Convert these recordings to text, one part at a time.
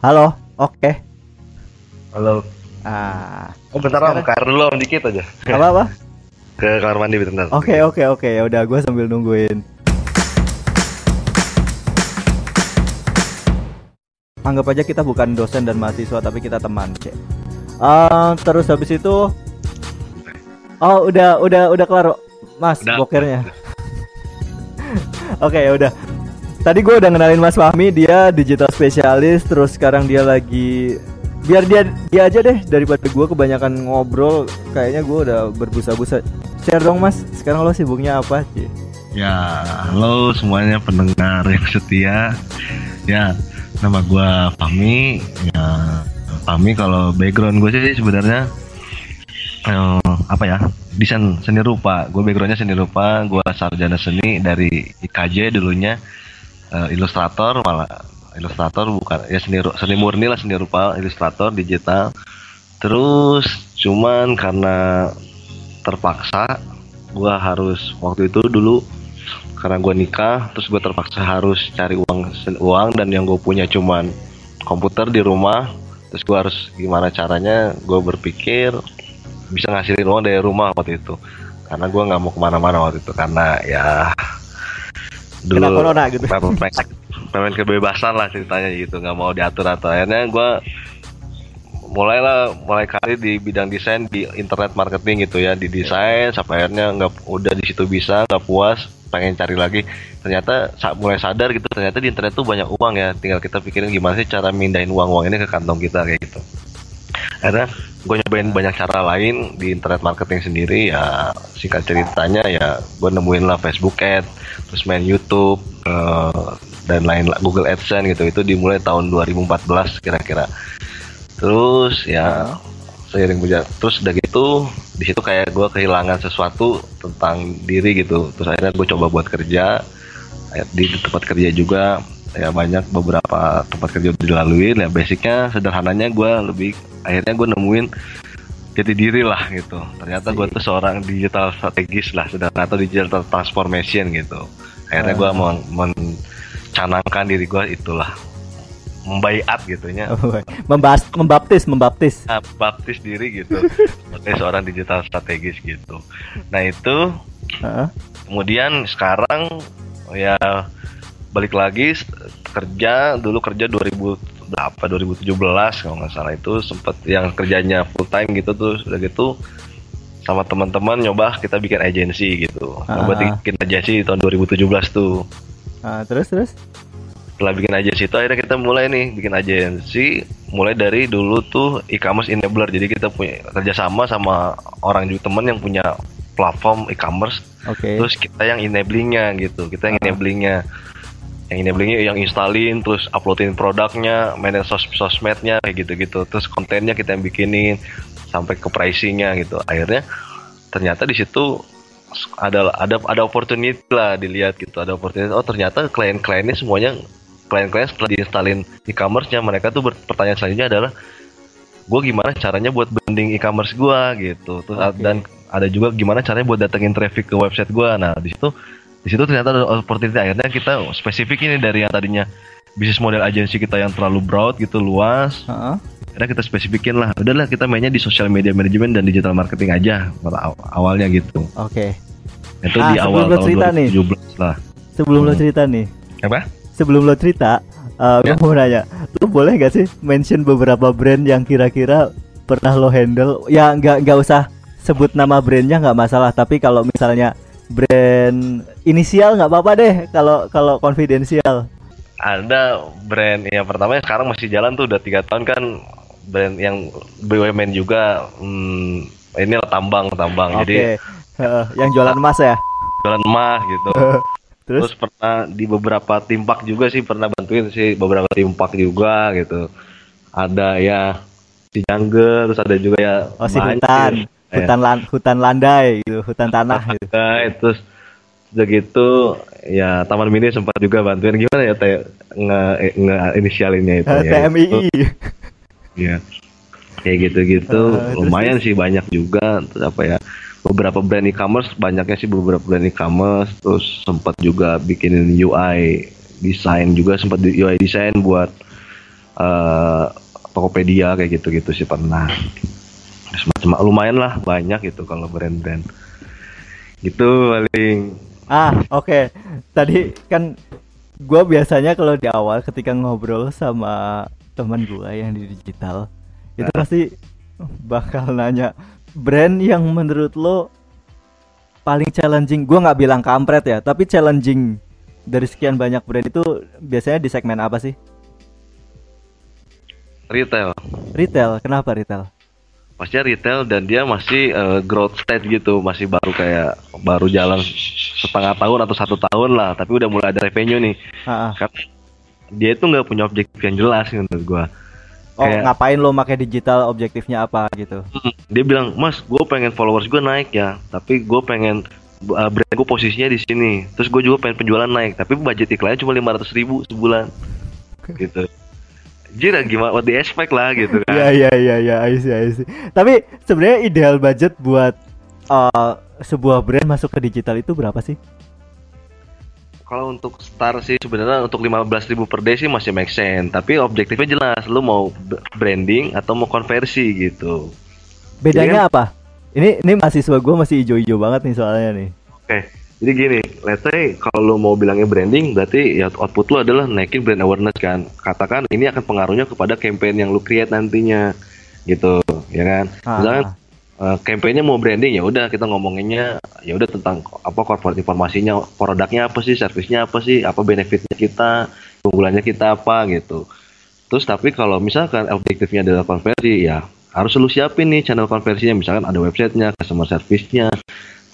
Halo, oke. Halo. Ah, Oh bentar om, dulu om dikit aja. apa apa? Ke kamar mandi bentar. Oke oke oke ya udah gue sambil nungguin. Anggap aja kita bukan dosen dan mahasiswa tapi kita teman, cek. Ah, terus habis itu Oh, udah udah udah kelar, Mas, Udah. bokernya. Oke, ya udah. Tadi gue udah kenalin Mas Fahmi, dia digital spesialis, terus sekarang dia lagi biar dia dia aja deh daripada gue kebanyakan ngobrol, kayaknya gue udah berbusa-busa. Share dong Mas, sekarang lo sibuknya apa sih? Ya, halo semuanya pendengar yang setia. Ya, nama gua Fahmi. Ya, Fahmi kalau background gue sih sebenarnya eh, apa ya? Desain seni rupa. Gue backgroundnya seni rupa. Gua sarjana seni dari IKJ dulunya. Eh, ilustrator malah ilustrator bukan ya seni seni murni lah seni rupa ilustrator digital. Terus cuman karena terpaksa gua harus waktu itu dulu karena gua nikah terus gua terpaksa harus cari uang uang dan yang gue punya cuman komputer di rumah. Terus gua harus gimana caranya gue berpikir bisa ngasilin uang dari rumah waktu itu. Karena gua nggak mau ke mana-mana waktu itu karena ya dulu Kena corona gitu. pengen, pengen- kebebasan lah ceritanya gitu nggak mau diatur atur akhirnya gua mulailah mulai kali di bidang desain di internet marketing gitu ya di desain sampai akhirnya nggak udah di situ bisa nggak puas pengen cari lagi. Ternyata sa- mulai sadar gitu ternyata di internet tuh banyak uang ya. Tinggal kita pikirin gimana sih cara mindahin uang uang ini ke kantong kita kayak gitu. Akhirnya gue nyobain banyak cara lain di internet marketing sendiri. Ya singkat ceritanya ya gue nemuin lah Facebook Ad terus main YouTube eh, dan lain Google AdSense gitu itu dimulai tahun 2014 kira-kira. Terus ya seiring berjalan terus udah gitu di situ kayak gue kehilangan sesuatu tentang diri gitu. Terus akhirnya gue coba buat kerja Kayak di tempat kerja juga ya banyak beberapa tempat kerja udah dilalui. Ya basicnya sederhananya gue lebih akhirnya gue nemuin jadi diri lah gitu. Ternyata gue tuh seorang digital strategis lah sederhana atau digital transformation gitu akhirnya gue Ah. men- mencanangkan diri gue itulah membaiat gitunya Membahas, membaptis, membaptis. Ah, baptis diri gitu sebagai seorang digital strategis gitu nah itu Heeh. kemudian sekarang ya balik lagi kerja dulu kerja 2000 berapa 2017 kalau nggak salah itu sempat yang kerjanya full time gitu tuh udah gitu sama teman-teman nyoba kita bikin agensi gitu coba Ah. bikin agensi di tahun 2017 tuh Ah, terus terus. setelah bikin agensi itu akhirnya kita mulai nih bikin agensi mulai dari dulu tuh e-commerce enabler jadi kita punya kerjasama sama orang juga teman yang punya platform e-commerce Oke. terus kita yang enablingnya gitu kita yang Ah. enablingnya yang enablingnya yang installin terus uploadin produknya manage sos sosmednya kayak gitu-gitu. Terus kontennya kita yang bikinin sampai ke pricingnya gitu. Akhirnya ternyata di situ ada ada ada opportunity lah dilihat gitu. Ada opportunity oh ternyata klien-kliennya semuanya klien-klien setelah diinstalin e-commerce-nya mereka tuh pertanyaan selanjutnya adalah gue gimana caranya buat branding e-commerce gue gitu. Terus Oke. dan ada juga gimana caranya buat datengin traffic ke website gue nah di situ di situ ternyata ada opportunity akhirnya kita spesifik ini dari yang tadinya bisnis model agensi kita yang terlalu broad gitu luas Heeh. akhirnya kita spesifikin lah udahlah kita mainnya di social media management dan digital marketing aja aw- awalnya gitu Oke. itu Ah, di sebelum awal lo tahun cerita nih. 2017 lah Sebelum lo Hmm. cerita nih, apa sebelum lo cerita, gue Ya. mau nanya, lo boleh gak sih mention beberapa brand yang kira-kira pernah lo handle? Ya nggak nggak usah sebut nama brandnya nggak masalah, tapi kalau misalnya brand inisial nggak apa-apa deh kalau kalau konfidensial. ada brand yang pertama yang sekarang masih jalan tuh udah tiga tahun kan brand yang BUMN juga hmm, ini tambang tambang Oke. jadi Heeh, yang jualan emas ya. jualan emas gitu Terus? terus pernah di beberapa timpak juga sih pernah bantuin sih beberapa timpak juga gitu ada ya si Jangger terus ada juga ya Oh si hutan. Hutan lan, hutan landai gitu, hutan tanah gitu. Nah, terus udah gitu ya Taman Mini sempat juga bantuin. Gimana ya teh? Nge, eh, nge inisialinnya itu Eh, ya, itu. TMII. Iya. Kayak gitu-gitu. Terus, lumayan sih banyak juga. Terus apa ya beberapa brand e-commerce banyaknya sih beberapa brand e-commerce. Terus sempat juga bikinin UI desain juga sempat di UI desain buat eh Tokopedia kayak gitu-gitu sih pernah semacam lumayan lah banyak gitu kalau brand-brand. Gitu paling. Ah oke. Okay. tadi kan gue biasanya kalau di awal ketika ngobrol sama teman gue yang di digital itu nah. pasti bakal nanya brand yang menurut lo paling challenging? Gue nggak bilang kampret ya tapi challenging dari sekian banyak brand itu biasanya di segmen apa sih? Retail. Retail. Kenapa retail maksudnya retail dan dia masih uh, growth state gitu masih baru kayak baru jalan setengah tahun atau satu tahun lah tapi udah mulai ada revenue nih. Ha-ha. karena dia itu nggak punya objektif yang jelas menurut gua. Oh kayak, ngapain lo pakai digital objektifnya apa gitu? Dia bilang mas gue pengen followers gue naik ya tapi gue pengen uh, brand gue posisinya di sini. Terus gue juga pengen penjualan naik tapi budget iklannya cuma lima ratus ribu sebulan. Gitu Jira gimana what the expect lah gitu kan. Iya iya iya iya I see, I see. Tapi sebenarnya ideal budget buat uh, sebuah brand masuk ke digital itu berapa sih? Kalau untuk start sih sebenarnya untuk 15.000 per day sih masih make sense, tapi objektifnya jelas, lu mau branding atau mau konversi gitu. Bedanya kan, apa? Ini ini mahasiswa gue masih hijau-hijau banget nih soalnya nih. Oke. Okay jadi gini, let's say kalau lo mau bilangnya branding, berarti ya output lo adalah naikin brand awareness kan. Katakan ini akan pengaruhnya kepada campaign yang lo create nantinya, gitu, ya kan. Ah. Misalkan uh, campaignnya mau branding ya udah kita ngomonginnya ya udah tentang apa corporate informasinya, produknya apa sih, servisnya apa sih, apa benefitnya kita, keunggulannya kita apa gitu. Terus tapi kalau misalkan objektifnya adalah konversi ya harus lu siapin nih channel konversinya misalkan ada websitenya, customer service-nya,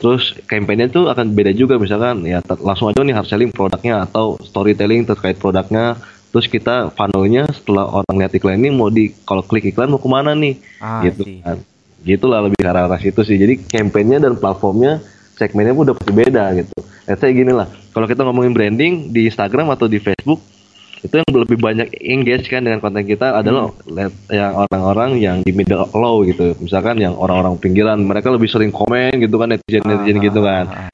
Terus kampanye itu akan beda juga misalkan ya langsung aja nih hard selling produknya atau storytelling terkait produknya. Terus kita funnelnya setelah orang lihat iklan ini mau di kalau klik iklan mau ke mana nih ah, gitu sih. kan. Gitulah lebih ke arah situ sih. Jadi kampanye dan platformnya segmennya pun udah pasti beda gitu. Let's say gini lah, kalau kita ngomongin branding di Instagram atau di Facebook itu yang lebih banyak engage kan dengan konten kita adalah hmm. yang orang-orang yang di middle low gitu. Misalkan yang orang-orang pinggiran mereka lebih sering komen gitu kan netizen netizen gitu kan. ah, ah, ah.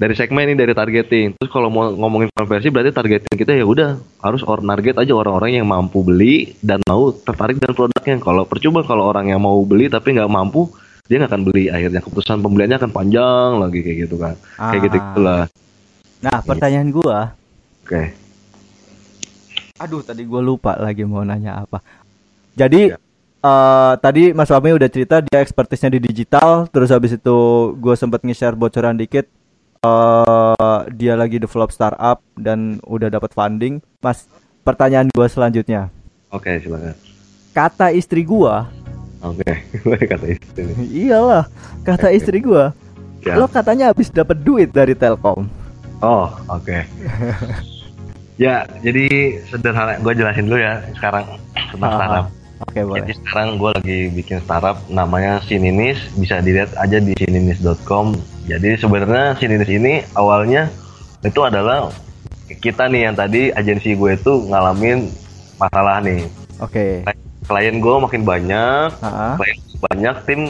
dari segmen ini dari targeting. Terus kalau mau ngomongin konversi berarti targeting kita ya udah harus orang target aja orang-orang yang mampu beli dan mau tertarik dengan produknya. Kalau percuma kalau orang yang mau beli tapi nggak mampu dia nggak akan beli. Akhirnya keputusan pembeliannya akan panjang lagi kayak gitu kan. Kayak gitu gitulah nah pertanyaan gua oke. okay Aduh, tadi gue lupa lagi mau nanya apa. Jadi ya. uh, tadi Mas Wami udah cerita dia ekspertisnya di digital, terus habis itu gue sempet nge-share bocoran dikit. Uh, dia lagi develop startup dan udah dapat funding. Mas, pertanyaan gue selanjutnya. Oke, okay, silakan. Kata istri gue. Oke, okay. kata istri. Iyalah, kata istri gue. Ya. Lo katanya habis dapat duit dari Telkom. Oh, oke. Okay. Ya, jadi sederhana gue jelasin dulu ya sekarang tentang uh, startup. Oke, okay, boleh. Jadi sekarang gue lagi bikin startup namanya Sininis, bisa dilihat aja di sininis.com. Jadi sebenarnya Sininis ini awalnya itu adalah kita nih yang tadi agensi gue itu ngalamin masalah nih. Oke. Okay. Klien gue makin banyak, uh -huh. klien banyak, tim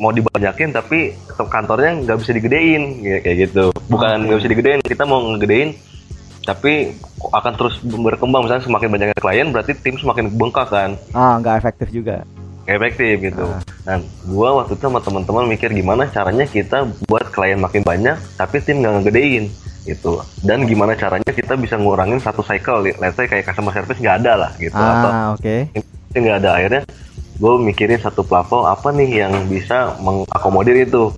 mau dibanyakin tapi kantornya nggak bisa digedein kayak gitu. Bukan nggak okay. bisa digedein, kita mau ngegedein tapi akan terus berkembang misalnya semakin banyak klien berarti tim semakin bengkak kan? Ah nggak efektif juga. Gak efektif gitu. Ah. nah gua waktu itu sama teman-teman mikir gimana caranya kita buat klien makin banyak tapi tim nggak ngegedein gitu. Dan gimana caranya kita bisa ngurangin satu cycle let's say kayak customer service nggak ada lah gitu. Ah, atau oke. okay. nggak ada. Akhirnya gue mikirin satu platform apa nih yang bisa mengakomodir itu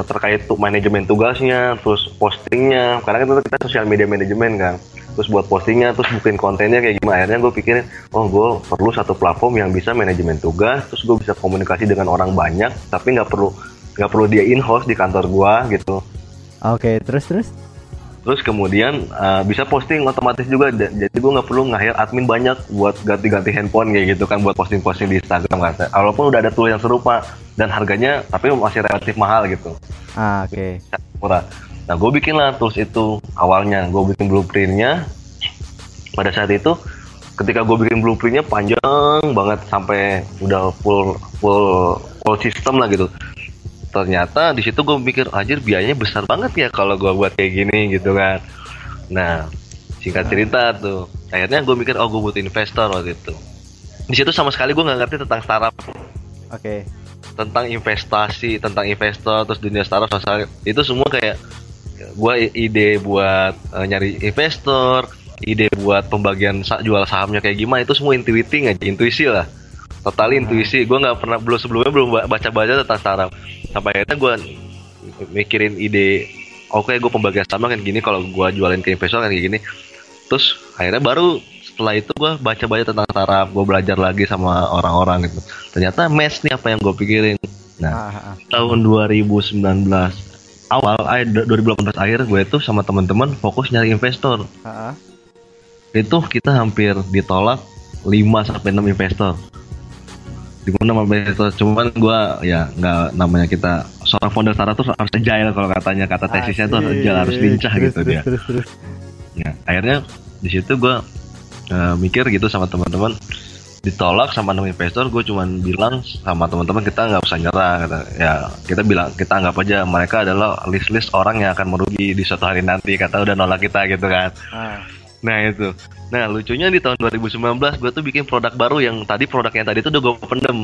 terkait tuh manajemen tugasnya, terus postingnya, karena kan kita sosial media manajemen kan, terus buat postingnya, terus bikin kontennya kayak gimana. Akhirnya gue pikirin, oh gue perlu satu platform yang bisa manajemen tugas, terus gue bisa komunikasi dengan orang banyak, tapi nggak perlu nggak perlu dia in house di kantor gue gitu. Oke, okay, terus terus? Terus kemudian uh, bisa posting otomatis juga, jadi gue nggak perlu nge admin banyak buat ganti-ganti handphone kayak gitu kan, buat posting-posting di Instagram kan. Walaupun udah ada tool yang serupa dan harganya tapi masih relatif mahal gitu. Ah oke. Okay. Murah. Nah gue bikin lah tools itu awalnya, gue bikin blueprintnya. Pada saat itu, ketika gue bikin blueprintnya panjang banget sampai udah full full full system lah gitu ternyata di situ gue mikir anjir biayanya besar banget ya kalau gue buat kayak gini gitu kan. Nah singkat cerita tuh akhirnya gue mikir oh gue butuh investor waktu itu. Di situ sama sekali gue nggak ngerti tentang startup. Oke. tentang investasi tentang investor terus dunia startup sosial itu semua kayak gue ide buat eh, nyari investor ide buat pembagian jual sahamnya kayak gimana itu semua intuiting aja intuisi lah total intuisi gue nggak pernah belum sebelumnya belum baca baca tentang startup. Sampai akhirnya gue mikirin ide oke gue pembagian saham kan gini kalau gue jualin ke investor kan kayak gini. Terus akhirnya baru setelah itu gue baca-baca tentang startup gue belajar lagi sama orang-orang gitu. Ternyata match nih apa yang gue pikirin. Nah Ah, ah, ah. tahun 2019 awal akhir 2018 akhir gue itu sama teman-teman fokus nyari investor. Ah, ah. itu kita hampir ditolak 5 sampai 6 investor di mana sama investor cuman gue ya nggak namanya kita seorang founder startup tuh harus agile kalau katanya kata tesisnya tuh harus agile harus lincah gitu dia. Ya, akhirnya di situ gue mikir gitu sama teman-teman. Ditolak sama enam investor gue cuman bilang sama teman-teman kita nggak usah nyerah kata. Ya kita bilang kita anggap aja mereka adalah list-list orang yang akan merugi di suatu hari nanti kata udah nolak kita gitu kan. Ah, nah itu. Nah lucunya di tahun 2019 gue tuh bikin produk baru yang tadi produk yang tadi itu udah gue pendem.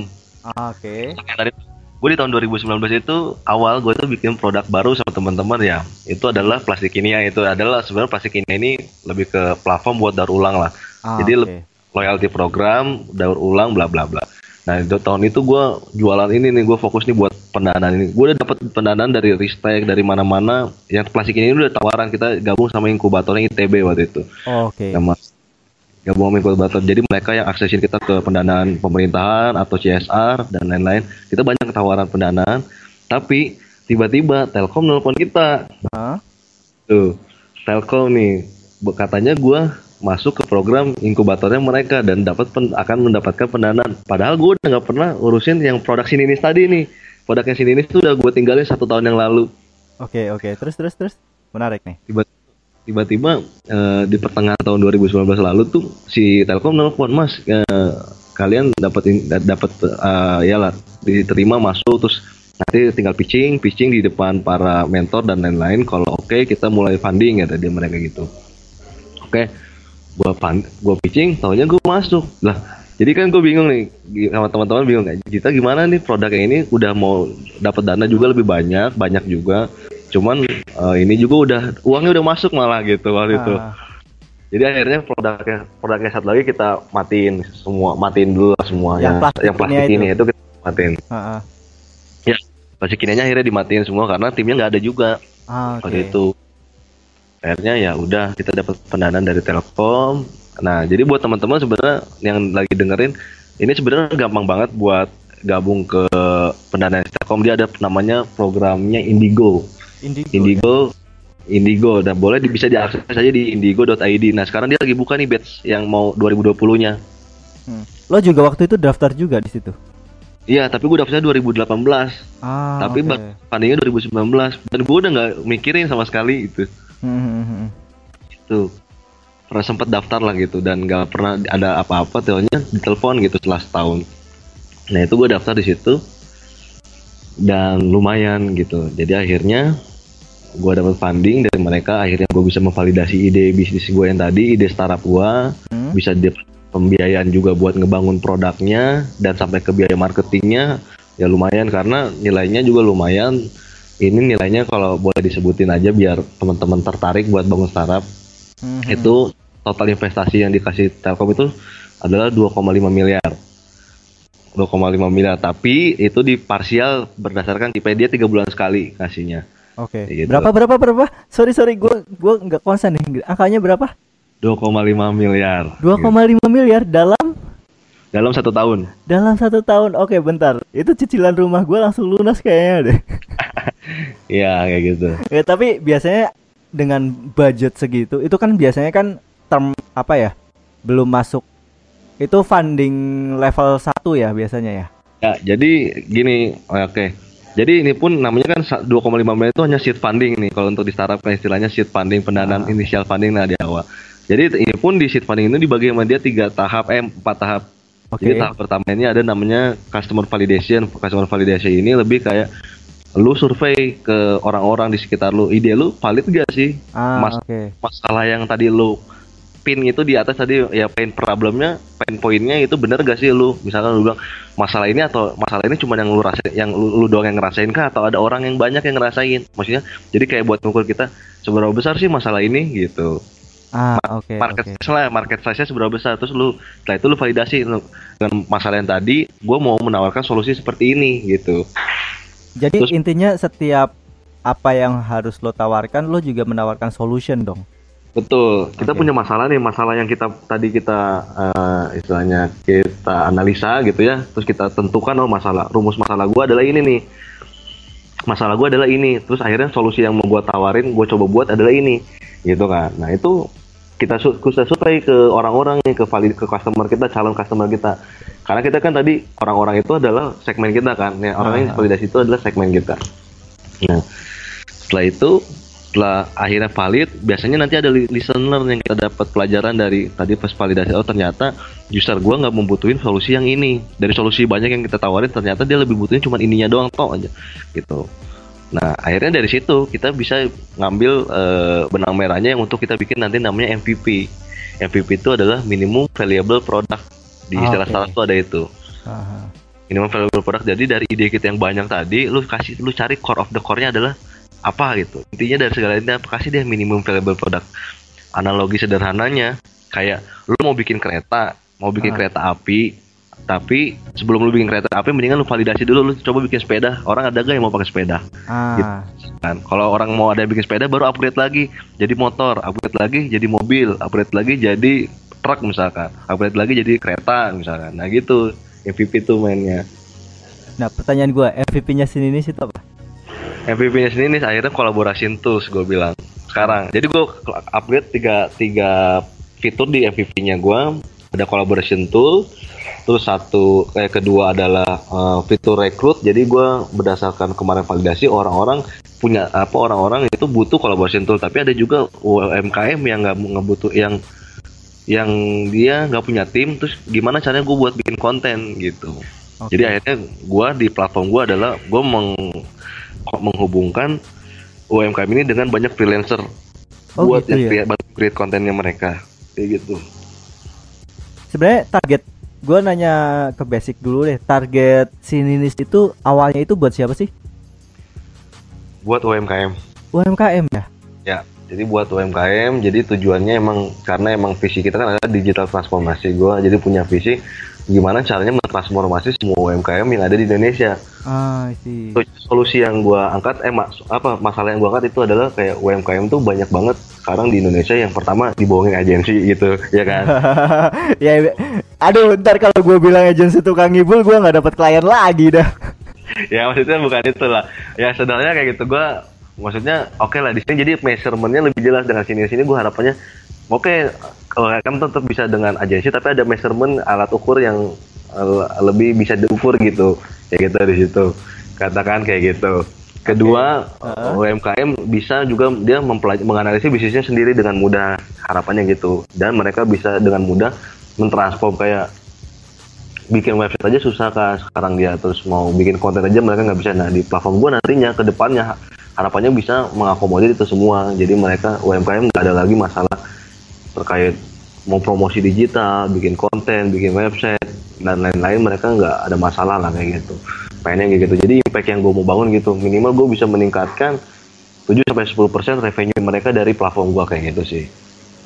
Oke. yang tadi gue di tahun 2019 itu awal gue tuh bikin produk baru sama teman-teman ya. Itu adalah plastik kimia itu adalah sebenarnya plastik kimia ini lebih ke platform buat daur ulang lah. Ah, Jadi oke. loyalty program daur ulang bla bla bla nah itu tahun itu gue jualan ini nih gue fokus nih buat pendanaan ini. Gue udah dapat pendanaan dari Ristek dari mana-mana. Yang plastik ini udah tawaran kita gabung sama inkubatornya ITB waktu itu. Oh, Oke. sama gabung sama inkubator. Jadi mereka yang aksesin kita ke pendanaan pemerintahan atau CSR dan lain-lain kita banyak tawaran pendanaan. Tapi tiba-tiba Telkom nelpon kita. Ah, tuh Telkom nih katanya gua masuk ke program inkubatornya mereka dan dapat pen- akan mendapatkan pendanaan padahal gue udah nggak pernah urusin yang produk sininis tadi nih produknya sininis tuh udah gue tinggalin satu tahun yang lalu Oke, oke. Terus, terus, terus. Menarik nih. tiba-tiba eh, di pertengahan tahun 2019 lalu tuh si Telkom nelpon mas eh, kalian dapat dapat eh, ya lah diterima masuk terus nanti tinggal pitching pitching di depan para mentor dan lain-lain kalau oke kita mulai funding ya tadi mereka gitu oke gua pan gua pitching taunya gua masuk. Lah jadi kan gue bingung nih sama teman-teman bingung nggak kita gimana nih produknya ini? Udah mau dapat dana juga lebih banyak banyak juga. Cuman eh, ini juga udah uangnya udah masuk malah gitu waktu itu. Ah, jadi akhirnya produknya produknya satu lagi kita matiin semua matiin dulu lah semua Yang yang plastik yang plastik ini ini itu. kita matiin. Ah, ah. plastik ininya akhirnya dimatiin semua karena timnya nggak ada juga. Ah, waktu Oke. itu akhirnya ya udah kita dapat pendanaan dari Telkom nah jadi buat teman-teman sebenarnya yang lagi dengerin ini sebenarnya gampang banget buat gabung ke pendanaan Telkom dia ada namanya programnya Indigo Indigo. Indigo Indigo dan boleh bisa diakses aja di indigo.id nah sekarang dia lagi buka nih batch yang mau 2020 nya Hmm. Lo juga waktu itu daftar juga di situ. Iya, tapi gue daftarnya 2018. Ah, tapi baru fundingnya 2019. Dan gue udah nggak mikirin sama sekali itu. Hmm. Tuh. Pernah sempet daftar lah gitu dan nggak pernah ada apa-apa. Teonya ditelepon gitu setelah setahun. Nah itu gue daftar di situ dan lumayan gitu. Jadi akhirnya gue dapat funding dari mereka. Akhirnya gue bisa memvalidasi ide bisnis gue yang tadi, ide startup gue. Hmm. Bisa dapat pembiayaan juga buat ngebangun produknya dan sampai ke biaya marketingnya ya lumayan karena nilainya juga lumayan ini nilainya kalau boleh disebutin aja biar teman-teman tertarik buat bangun startup Hmm, hmm. itu total investasi yang dikasih Telkom itu adalah 2,5 miliar 2,5 miliar tapi itu di parsial berdasarkan KPI dia tiga bulan sekali kasihnya Oke. Gitu. Berapa berapa berapa? Sorry sorry, gue gue nggak konsen nih. Angkanya berapa? 2,5 miliar 2,5 miliar dalam dalam satu tahun dalam satu tahun. Oke, bentar. Itu cicilan rumah gue langsung lunas kayaknya deh. Iya kayak gitu ya tapi biasanya dengan budget segitu, itu kan biasanya kan term apa ya? Belum masuk. Itu funding level 1 ya biasanya ya. Ya, jadi gini, oke. Jadi ini pun namanya kan sa- 2,5 miliar itu hanya seed funding nih. Kalau untuk di startup kan istilahnya seed funding, pendanaan Ah. inisial funding nah di awal. Jadi ini pun di seed funding itu dibagi sama dia tiga tahap, eh empat tahap. Oke. Jadi tahap pertama ini ada namanya customer validation. Customer validation ini lebih kayak lu survei ke orang-orang di sekitar lu, ide lu valid gak sih? Ah, Mas- oke. Masalah yang tadi lu pin itu di atas tadi ya pain problemnya pain pointnya itu bener gak sih lu misalkan lu bilang masalah ini atau masalah ini cuma yang lu rasain yang lu, lu doang yang ngerasain kah atau ada orang yang banyak yang ngerasain maksudnya jadi kayak buat ngukur kita seberapa besar sih masalah ini gitu Ah, oke. market oke. size lah market size nya seberapa besar terus lu setelah itu lu validasi lu, dengan masalah yang tadi gue mau menawarkan solusi seperti ini gitu Jadi terus- intinya setiap apa yang harus lo tawarkan, lo juga menawarkan solution dong. Betul. Kita Oke. punya masalah nih, masalah yang kita tadi kita eh, istilahnya kita analisa gitu ya, terus kita tentukan oh masalah rumus masalah gua adalah ini nih. Masalah gua adalah ini. Terus akhirnya solusi yang mau gua tawarin, gua coba buat adalah ini. Gitu kan. Nah, itu kita kita supply ke orang-orang nih, ke valid ke customer kita, calon customer kita. Karena kita kan tadi orang-orang itu adalah segmen kita kan. Ya, orang yang Ah. validasi itu adalah segmen kita. Nah, setelah itu setelah akhirnya valid biasanya nanti ada li- listener yang kita dapat pelajaran dari tadi pas validasi oh ternyata user gua nggak membutuhin solusi yang ini dari solusi banyak yang kita tawarin ternyata dia lebih butuhin cuma ininya doang toh aja gitu nah akhirnya dari situ kita bisa ngambil eh, benang merahnya yang untuk kita bikin nanti namanya MVP MVP itu adalah minimum valuable product. Di Ah, istilah startup tuh ada itu. Aha. minimum valuable product. Jadi dari ide kita yang banyak tadi lu kasih lu cari core of the core-nya adalah apa gitu. Intinya dari segala ini apa kasih dia minimum valuable product. Analogi sederhananya kayak lu mau bikin kereta mau bikin Ah. kereta api tapi sebelum lu bikin kereta api mendingan lu validasi dulu. Lu coba bikin sepeda. Orang ada gak yang mau pakai sepeda? Ah, kan kalau orang mau ada yang bikin sepeda baru upgrade lagi. Jadi motor upgrade lagi jadi mobil. Upgrade lagi jadi truk misalkan. Upgrade lagi jadi kereta misalkan. Nah gitu. MVP tuh mainnya. Nah pertanyaan gua MVP-nya sini ini itu apa? MVP-nya sendiri nih akhirnya kolaborasi tools gue bilang. Sekarang. Jadi gue upgrade tiga tiga fitur di MVP-nya gue ada collaboration tool, terus satu kayak kedua adalah eh, fitur rekrut. Jadi gue berdasarkan kemarin validasi orang-orang punya apa orang-orang itu butuh collaboration tool, tapi ada juga UMKM yang nggak nggak butuh yang yang dia nggak punya tim, terus gimana caranya gue buat bikin konten gitu. Oke. Jadi akhirnya gua di platform gua adalah gua meng menghubungkan UMKM ini dengan banyak freelancer Oh, buat gitu ya? create, create kontennya mereka kayak gitu. Sebenarnya target gua nanya ke basic dulu deh. Target Sininis itu awalnya itu buat siapa sih? Buat UMKM. UMKM ya? Ya, jadi buat UMKM, jadi tujuannya emang karena emang visi kita kan ada digital transformasi. Gua jadi punya visi gimana caranya mentransformasi semua UMKM yang ada di Indonesia. Ah, sih. So, solusi yang gua angkat eh mas, apa masalah yang gua angkat itu adalah kayak UMKM tuh banyak banget sekarang di Indonesia yang pertama dibohongin agensi gitu, ya kan? ya, aduh, ntar kalau gue bilang agensi tukang ngibul, gue nggak dapat klien lagi dah. ya maksudnya bukan itu lah ya sebenarnya kayak gitu gua maksudnya oke lah di sini jadi measurementnya lebih jelas dengan sini sini gua harapannya oke kalau kan tetap bisa dengan agensi tapi ada measurement alat ukur yang eh, lebih bisa diukur gitu. Kayak gitu di situ. Katakan kayak gitu. Kedua Heeh. UMKM bisa juga dia mempelaj- menganalisis bisnisnya sendiri dengan mudah harapannya gitu. Dan mereka bisa dengan mudah mentransform kayak bikin website aja susah kan sekarang dia terus mau bikin konten aja mereka nggak bisa. Nah di platform gua nantinya ke depannya ha- harapannya bisa mengakomodir itu semua. Jadi mereka UMKM nggak ada lagi masalah terkait mau promosi digital bikin konten bikin website dan lain-lain mereka nggak ada masalah lah kayak gitu pengennya kayak gitu jadi impact yang gue mau bangun gitu minimal gue bisa meningkatkan 7 sampai 10% revenue mereka dari platform gua kayak gitu sih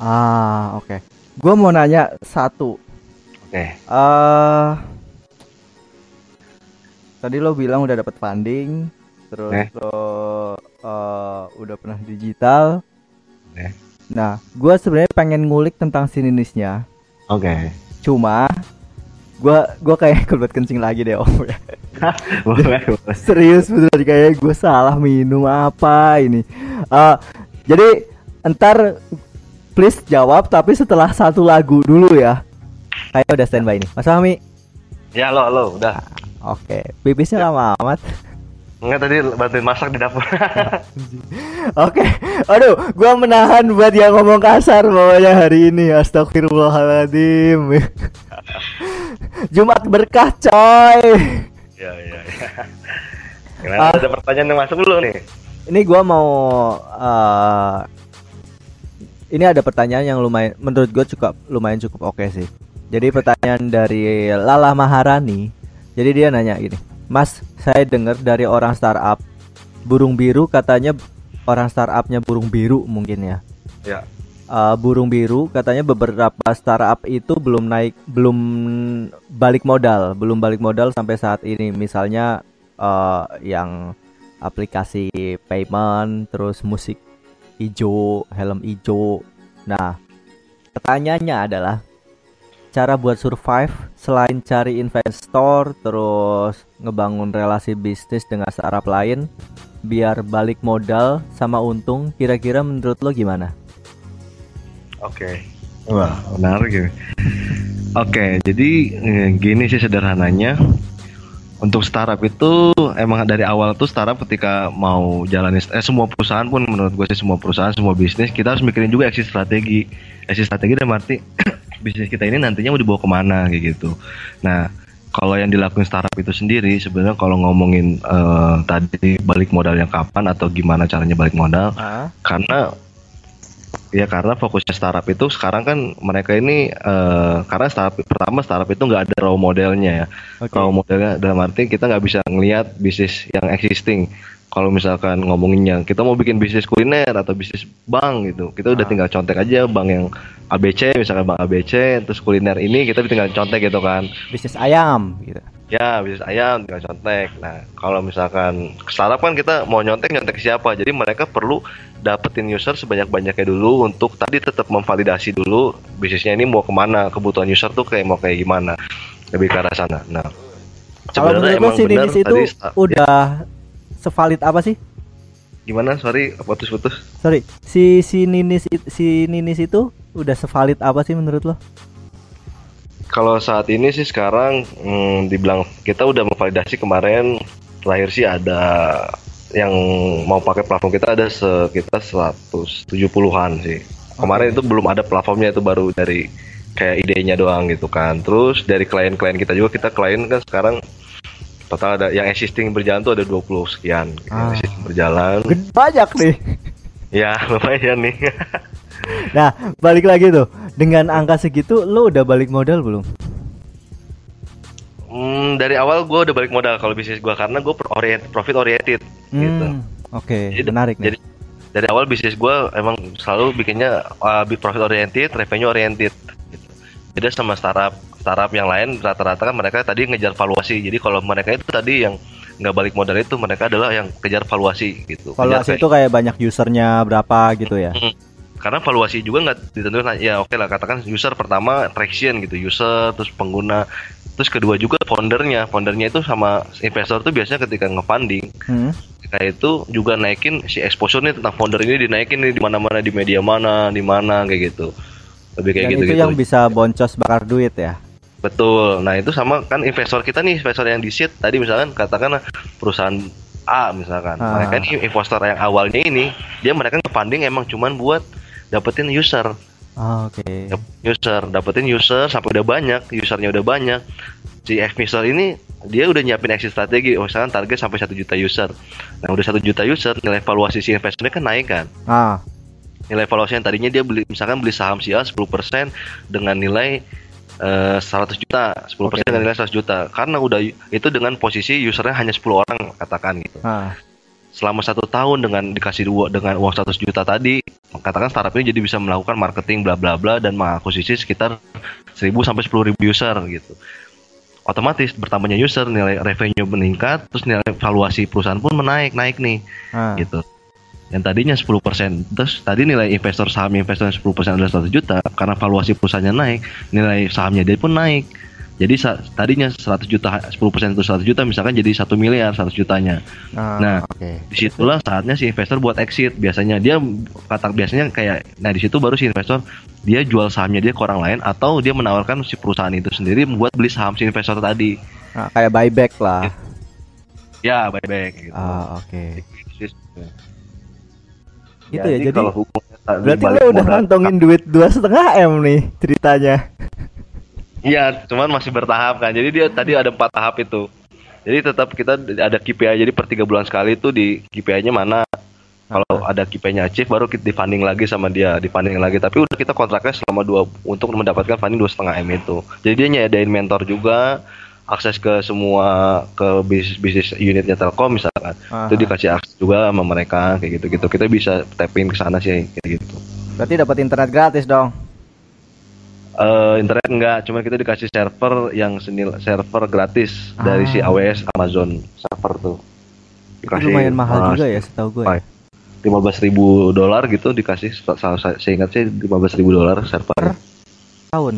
Ah, oke. Gue mau nanya satu. oke eh tadi lo bilang udah dapat funding, terus Eh. lo eh, udah pernah digital. Eh. Nah, gue sebenarnya pengen ngulik tentang sininisnya. oke. Cuma gua gua kayak kebelet kencing lagi deh om. Boleh boleh. Serius bener kayak gue salah minum apa ini. Eh, jadi entar please jawab tapi setelah satu lagu dulu ya. Kayak udah standby nih. Mas Fahmi? Ya lo lo udah. Oke pipisnya lama amat Enggak tadi bantuin masak di dapur. Oke, aduh, gua menahan buat yang ngomong kasar pokoknya hari ini. Astagfirullahaladzim. Jumat berkah, coy. Iya iya iya. Gimana ada pertanyaan yang masuk dulu nih? Ini gua mau eh ini ada pertanyaan yang lumayan menurut gue cukup lumayan cukup oke sih. Jadi pertanyaan dari Lala Maharani. Jadi dia nanya gini, Mas, saya dengar dari orang startup burung biru katanya orang startupnya burung biru mungkin ya. Ya. Uh, burung biru katanya beberapa startup itu belum naik, belum balik modal, belum balik modal sampai saat ini. Misalnya uh, yang aplikasi payment, terus musik hijau, helm hijau. Nah, pertanyaannya adalah cara buat survive selain cari investor terus ngebangun relasi bisnis dengan startup lain biar balik modal sama untung kira-kira menurut lo gimana? Oke. Okay. Wah, menarik ya. Oke, okay, jadi eh, gini sih sederhananya untuk startup itu emang dari awal tuh startup ketika mau jalani eh semua perusahaan pun menurut gue sih semua perusahaan semua bisnis kita harus mikirin juga exit strategi exit strategi dan arti bisnis kita ini nantinya mau dibawa ke mana kayak gitu. Nah, kalau yang dilakukan startup itu sendiri sebenarnya kalau ngomongin uh, tadi balik modal yang kapan atau gimana caranya balik modal, uh. karena ya karena fokusnya startup itu sekarang kan mereka ini uh, karena startup pertama startup itu nggak ada raw modelnya ya okay. raw modelnya dalam arti kita nggak bisa ngelihat bisnis yang existing kalau misalkan ngomonginnya kita mau bikin bisnis kuliner atau bisnis bank gitu kita udah ah. tinggal contek aja bank yang ABC misalkan bank ABC terus kuliner ini kita tinggal contek gitu kan bisnis ayam gitu ya bisnis ayam tinggal contek nah kalau misalkan startup kan kita mau nyontek nyontek siapa jadi mereka perlu dapetin user sebanyak banyaknya dulu untuk tadi tetap memvalidasi dulu bisnisnya ini mau ke mana kebutuhan user tuh kayak mau kayak gimana lebih ke arah sana nah kalau menurut si Dinis itu udah sevalid apa sih? Gimana? Sorry, putus-putus. Sorry, si si Ninis si Ninis itu udah sevalid apa sih menurut lo? Kalau saat ini sih sekarang hmm, dibilang kita udah memvalidasi kemarin terakhir sih ada yang mau pakai platform kita ada sekitar 170-an sih. Kemarin itu belum ada platformnya itu baru dari kayak idenya doang gitu kan. Terus dari klien-klien kita juga kita klien kan sekarang total ada yang existing berjalan tuh ada 20 sekian ah. existing berjalan banyak nih ya lumayan nih nah balik lagi tuh dengan angka segitu lo udah balik modal belum Hmm, dari awal gue udah balik modal kalau bisnis gue karena gue orient, profit oriented hmm, gitu. Oke, okay, menarik nih. Jadi dari awal bisnis gue emang selalu bikinnya uh, profit oriented, revenue oriented. Gitu. Beda sama startup startup yang lain rata-rata kan mereka tadi ngejar valuasi. Jadi kalau mereka itu tadi yang nggak balik modal itu mereka adalah yang kejar valuasi gitu. Valuasi itu kayak banyak usernya berapa gitu ya? Karena valuasi juga nggak ditentukan ya oke okay lah katakan user pertama traction gitu user terus pengguna terus kedua juga foundernya foundernya itu sama investor tuh biasanya ketika ngefunding hmm. kayak itu juga naikin si exposure nih tentang founder ini dinaikin nih di mana-mana di media mana di mana kayak gitu lebih kayak gitu itu yang bisa boncos bakar duit ya Betul. Nah itu sama kan investor kita nih investor yang di seed tadi misalkan katakanlah perusahaan A misalkan. Ah. Mereka ini investor yang awalnya ini dia mereka funding emang cuman buat dapetin user. Oh, Oke. Okay. User dapetin user sampai udah banyak usernya udah banyak. Si investor ini dia udah nyiapin exit strategi. Oh misalkan target sampai satu juta user. Nah udah satu juta user nilai valuasi si investornya kan naik kan. Ah. Nilai valuasi yang tadinya dia beli misalkan beli saham si A 10% dengan nilai Uh, 100 juta, 10% okay. dengan nilai 100 juta. Karena udah itu dengan posisi usernya hanya 10 orang katakan gitu. Ah. Selama satu tahun dengan dikasih dua dengan uang 100 juta tadi, katakan startup ini jadi bisa melakukan marketing bla bla bla dan mengakuisisi sekitar 1000 sampai 10.000 user gitu. Otomatis bertambahnya user, nilai revenue meningkat, terus nilai valuasi perusahaan pun menaik naik nih, ah. gitu yang tadinya 10% terus tadi nilai investor saham investor 10% adalah 100 juta karena valuasi perusahaannya naik nilai sahamnya dia pun naik jadi tadinya 100 juta 10% itu 100 juta misalkan jadi 1 miliar 100 jutanya. Ah, nah okay. di situlah saatnya si investor buat exit. Biasanya dia kata biasanya kayak nah di situ baru si investor dia jual sahamnya dia ke orang lain atau dia menawarkan si perusahaan itu sendiri membuat beli saham si investor tadi. Nah, kayak buyback lah. Ya. Buyback gitu. Ah, oke. Okay gitu ya jadi, kalau berarti lo udah ngantongin duit dua setengah m nih ceritanya iya cuman masih bertahap kan jadi dia tadi ada empat tahap itu jadi tetap kita ada KPI jadi per tiga bulan sekali itu di KPI-nya mana Kalau ada KPI-nya achieve baru kita difunding lagi sama dia, difunding lagi. Tapi udah kita kontraknya selama dua untuk mendapatkan funding dua setengah m itu. Jadi dia nyediain mentor juga, akses ke semua ke bisnis bisnis unitnya Telkom misalkan. Aha. Itu dikasih akses juga sama mereka kayak gitu-gitu. Kita bisa tapping ke sana sih kayak gitu. Berarti dapat internet gratis dong. Eh internet enggak, cuma kita dikasih server yang senil server gratis dari si Ah. AWS Amazon server tuh. Itu lumayan mahal juga ya setahu gue. ya. Lima belas ribu dolar gitu dikasih, saya, saya ingat sih lima belas ribu dolar server. Tahun.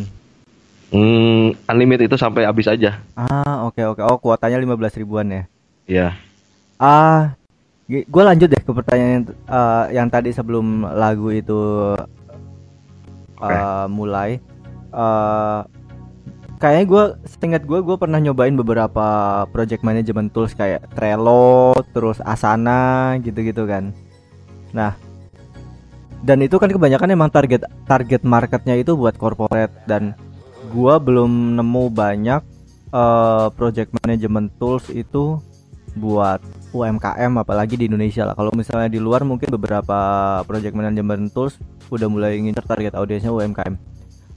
Hmm, unlimited itu sampai habis aja. Ah, oke oke. Oh, kuotanya 15 ribuan ya. Ya, Ah, gue lanjut deh ke pertanyaan yang, eh, yang tadi sebelum lagu itu eh, mulai. Eh, kayaknya gue, seingat gue, gue pernah nyobain beberapa project management tools kayak Trello, terus Asana, gitu-gitu kan. Nah, dan itu kan kebanyakan emang target target marketnya itu buat corporate dan gua belum nemu banyak eh, project management tools itu buat UMKM apalagi di Indonesia lah. Kalau misalnya di luar mungkin beberapa project management tools udah mulai ngincer target audiensnya UMKM.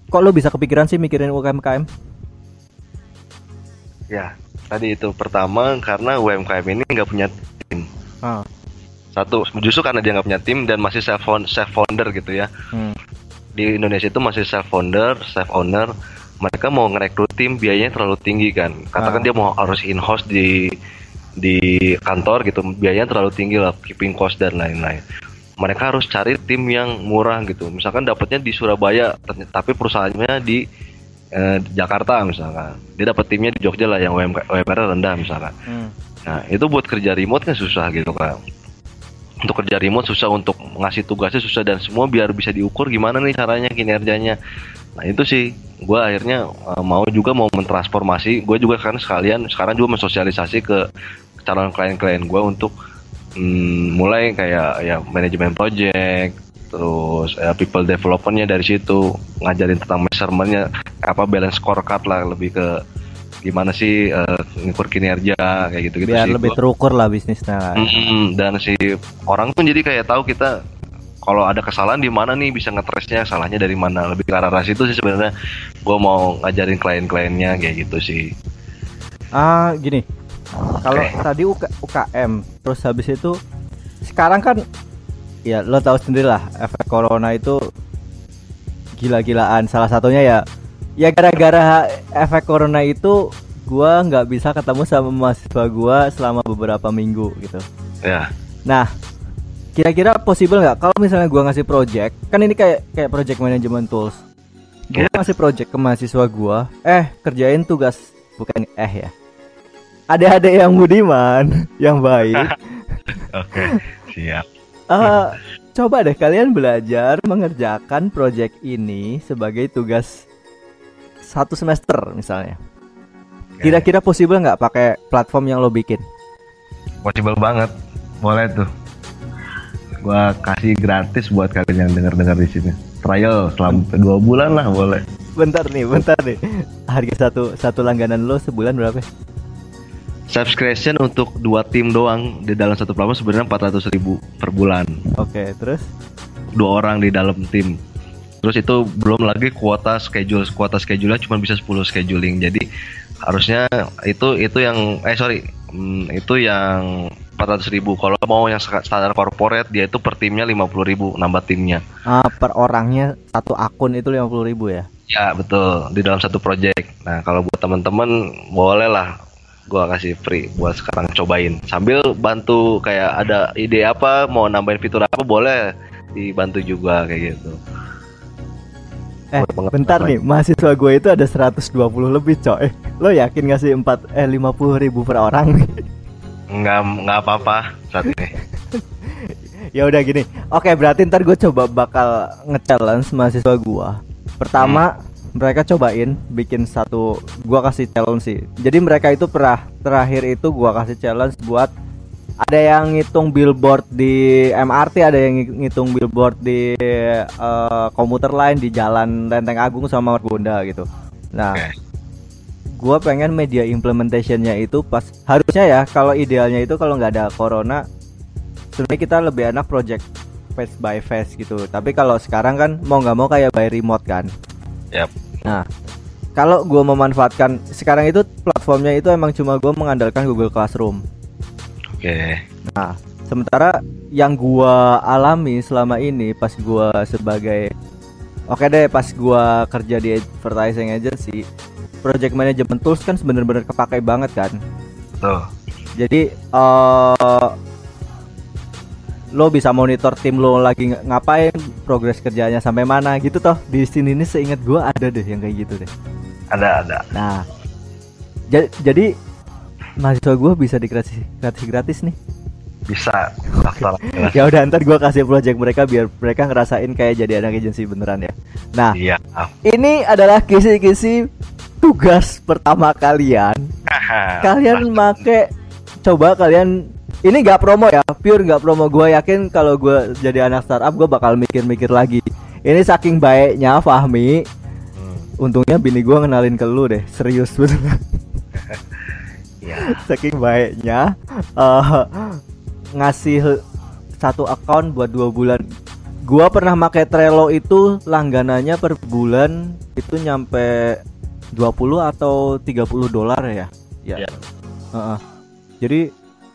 Kok lo bisa kepikiran sih mikirin UMKM? ya. Tadi itu pertama karena UMKM ini nggak punya tim. Ah, Satu, justru karena dia nggak punya tim dan masih self self founder gitu ya. hmm. Di Indonesia itu masih self founder, self owner. Mereka mau ngerekrut tim biayanya terlalu tinggi kan. Katakan Ah. dia mau harus in house di di kantor gitu, biayanya terlalu tinggi lah, keeping cost dan lain-lain. Mereka harus cari tim yang murah gitu. Misalkan dapatnya di Surabaya, tapi perusahaannya di eh, Jakarta misalkan. Dia dapat timnya di Jogja lah yang UMK, UMR rendah misalkan. Hmm. Nah, itu buat kerja remote kan susah gitu kan. Untuk kerja remote susah untuk ngasih tugasnya susah dan semua biar bisa diukur gimana nih caranya kinerjanya. Nah, itu sih gua akhirnya uh, mau juga mau mentransformasi. Gue juga kan sekalian sekarang juga mensosialisasi ke calon klien-klien gua untuk mm, mulai kayak ya manajemen project terus eh, people developmentnya dari situ ngajarin tentang measurementnya apa balance scorecard lah lebih ke gimana sih eh, ngukur kinerja kayak gitu gitu Biar sih lebih terukur lah bisnisnya. kan. Mm-mm, dan si orang pun jadi kayak tahu kita kalau ada kesalahan di mana nih bisa ngetresnya salahnya dari mana lebih ke arah situ sih sebenarnya gue mau ngajarin klien-kliennya kayak gitu sih Ah, gini. Kalau Oke. tadi UK, UKM, terus habis itu sekarang kan ya lo tahu sendiri lah efek corona itu gila-gilaan. Salah satunya ya ya gara-gara efek corona itu gua nggak bisa ketemu sama mahasiswa gua selama beberapa minggu gitu. ya Nah, kira-kira possible nggak kalau misalnya gua ngasih project, kan ini kayak kayak project management tools. Gua Iya. ngasih project ke mahasiswa gua, eh kerjain tugas bukan eh ya. Ada-ada yang budiman, yang baik. oke siap Eh, coba deh kalian belajar mengerjakan project ini sebagai tugas satu semester misalnya. Kira-kira possible nggak pakai platform yang lo bikin? possible banget boleh tuh gua kasih gratis buat kalian yang dengar-dengar di sini trial selama dua bulan lah boleh Bentar nih, bentar nih. Harga satu satu langganan lo sebulan berapa? Subscription untuk dua tim doang di dalam satu platform sebenarnya 400.000 ribu per bulan Oke, terus? dua orang di dalam tim. Terus itu belum lagi kuota schedule, kuota schedule cuma bisa 10 scheduling. Jadi harusnya itu itu yang eh sorry hmm, itu yang 400.000 ribu. Kalau mau yang standar corporate dia itu per timnya 50.000 ribu nambah timnya. Ah, per orangnya satu akun itu 50.000 ribu ya? Ya betul di dalam satu project. Nah kalau buat teman-teman boleh lah gua kasih free buat sekarang cobain sambil bantu kayak ada ide apa mau nambahin fitur apa boleh dibantu juga kayak gitu. Eh, bentar nih, mahasiswa gue itu ada 120 lebih, coy. Lo yakin ngasih 4 eh 50 ribu per orang? Nggak nggak apa-apa saat ini. ya udah gini. Oke, berarti ntar gue coba bakal nge-challenge mahasiswa gua. Pertama, mereka cobain bikin satu gua kasih challenge sih. Jadi mereka itu pernah terakhir itu gua kasih challenge buat ada yang ngitung billboard di MRT, ada yang ngi- ngitung billboard di eh, komuter lain di Jalan Lenteng Agung sama Margonda gitu. Nah, gua pengen media implementationnya itu pas harusnya ya kalau idealnya itu kalau nggak ada corona sebenarnya kita lebih enak project face by face gitu. Tapi kalau sekarang kan mau nggak mau kayak by remote kan. Yap. Nah, kalau gue memanfaatkan sekarang itu platformnya itu emang cuma gue mengandalkan Google Classroom. Oke. Nah, sementara yang gua alami selama ini pas gua sebagai Oke deh, pas gua kerja di advertising agency, project management tools kan bener-bener kepakai banget kan. Tuh. Jadi eh lo bisa monitor tim lo lagi ng- ngapain, progres kerjanya sampai mana gitu toh. Di sini ini seingat gua ada deh yang kayak gitu deh. Ada ada. Nah, ja- jadi mahasiswa gua bisa dikasih gratis gratis nih. Bisa daftar. ya udah ntar gua kasih project mereka biar mereka ngerasain kayak jadi anak agensi beneran ya. Nah, Iya. ini adalah kisi-kisi tugas pertama kalian. Kalian make coba kalian ini nggak promo ya, pure nggak promo. Gua yakin kalau gua jadi anak startup gua bakal mikir-mikir lagi. Ini saking baiknya Fahmi. Hmm, Untungnya bini gua ngenalin ke lu deh, serius beneran. Iya. saking baiknya eh ngasih satu account buat dua bulan gua pernah pakai Trello itu langganannya per bulan itu nyampe 20 atau 30 dolar ya ya Iya. Heeh. jadi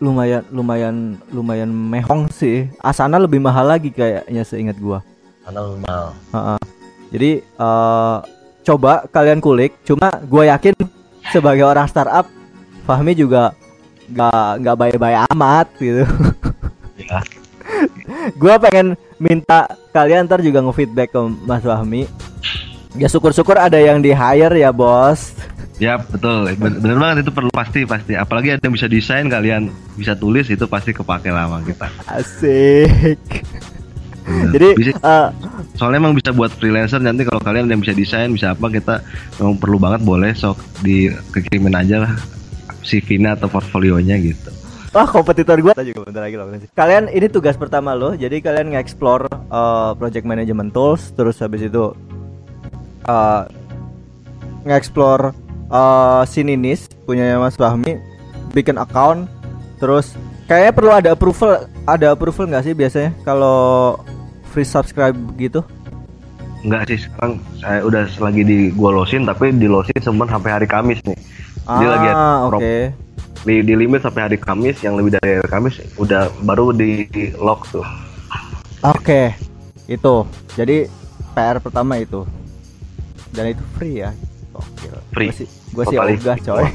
lumayan lumayan lumayan mehong sih asana lebih mahal lagi kayaknya seingat gua Karena normal. Heeh. Jadi eh, coba kalian kulik. Cuma gue yakin sebagai orang startup, Fahmi juga nggak nggak baik-baik amat gitu. Ya. gue pengen minta kalian ntar juga nge-feedback ke Mas Fahmi. Ya syukur-syukur ada yang di hire ya bos. Ya betul, Ben- bener banget itu perlu pasti pasti. Apalagi ada yang bisa desain kalian bisa tulis itu pasti kepake lama kita. Asik. Bener. Jadi Bisa- eh, soalnya emang bisa buat freelancer nanti kalau kalian yang bisa desain bisa apa kita memang perlu banget boleh sok dikirimin aja lah CV-nya atau portfolionya gitu. Wah kompetitor gue juga bentar lagi loh Kalian ini tugas pertama lo Jadi kalian nge-explore eh, project management tools Terus habis itu Nge-explore eh, Sininis Punya Mas Fahmi Bikin account Terus Kayaknya perlu ada approval Ada approval nggak sih biasanya Kalau free subscribe gitu? Enggak sih sekarang saya udah lagi di gua losin tapi di losin semen sampai hari Kamis nih. Dia lagi Ah oke. pro- di, di limit sampai hari Kamis yang lebih dari hari Kamis udah baru di, di lock tuh. Oke Itu. Jadi PR pertama itu Dan itu free ya Oke Free. Gue sih, ogah coy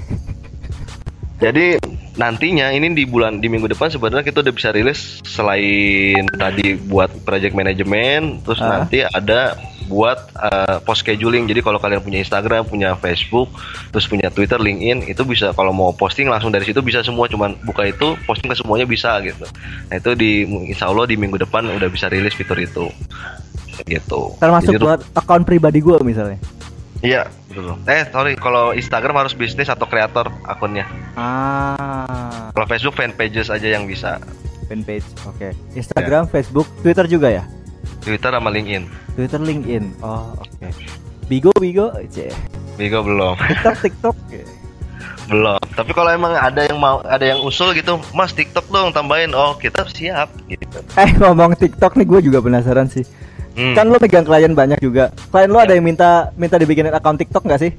Jadi nantinya ini di bulan di minggu depan sebenarnya kita udah bisa rilis selain tadi buat project management, terus Ah. nanti ada buat uh, post scheduling. Jadi kalau kalian punya Instagram, punya Facebook, terus punya Twitter, LinkedIn, itu bisa kalau mau posting langsung dari situ bisa semua. Cuman buka itu posting ke semuanya bisa gitu. Nah itu di Insya Allah di minggu depan udah bisa rilis fitur itu. Gitu. Termasuk Jadi, buat akun pribadi gue misalnya. Iya betul. Eh sorry kalau Instagram harus bisnis atau kreator akunnya. Ah, Kalau Facebook fan pages aja yang bisa. fanpage. Oke. Instagram, Facebook, Twitter juga ya? Twitter sama LinkedIn. Twitter, LinkedIn. Oh, oke. Bigo, Bigo, cie. Bigo belum, TikTok, TikTok. belum. Tapi kalau emang ada yang mau, ada yang usul gitu, Mas TikTok dong tambahin. Oh kita siap gitu. Eh, ngomong TikTok nih gue juga penasaran sih. Hmm. Kan lo pegang klien banyak juga. Klien lo ada yang minta minta dibikinin akun TikTok nggak sih?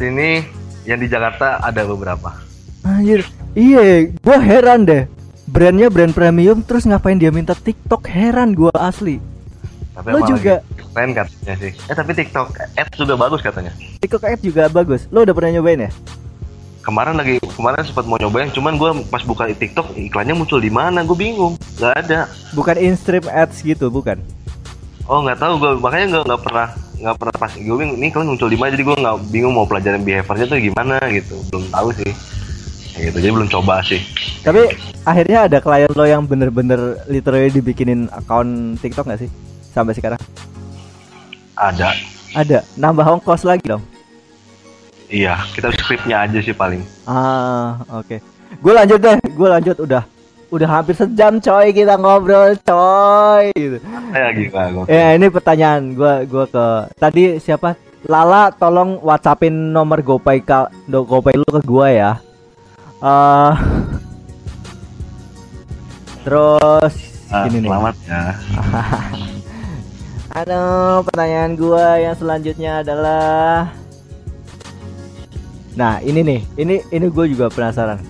Ini yang di Jakarta ada beberapa. Anjir, iya, gue heran deh. Brandnya brand premium, terus ngapain dia minta TikTok? Heran gue asli. Tapi Lo juga- keren katanya sih. Eh tapi TikTok ads juga bagus katanya. TikTok Ads juga bagus. Lo udah pernah nyobain ya? Kemarin lagi kemarin sempat mau nyobain, cuman gua pas buka TikTok iklannya muncul di mana? Gue bingung. Gak ada. Bukan in-stream ads gitu, bukan? Oh nggak tahu gue makanya nggak nggak pernah nggak pernah pas gue bingung ini kalian muncul di mana jadi gue nggak bingung mau pelajaran behaviornya tuh gimana gitu belum tahu sih Kayak gitu jadi belum coba sih Tapi akhirnya ada klien lo yang bener-bener literally dibikinin akun TikTok nggak sih sampai sekarang? ada Ada. Nambah ongkos lagi dong. iya kita skripnya aja sih paling Ah, oke. Gue lanjut deh. Gue lanjut udah. Udah hampir sejam coy kita ngobrol coy. Gitu. kayak gimana Ya ini pertanyaan gua gua ke tadi siapa? Lala tolong WhatsAppin nomor GoPay ka, do- GoPay lu ke gua ya. Eh terus Ah, ini nih selamat ya. Aduh, pertanyaan gua yang selanjutnya adalah Nah, ini nih. Ini ini gue juga penasaran.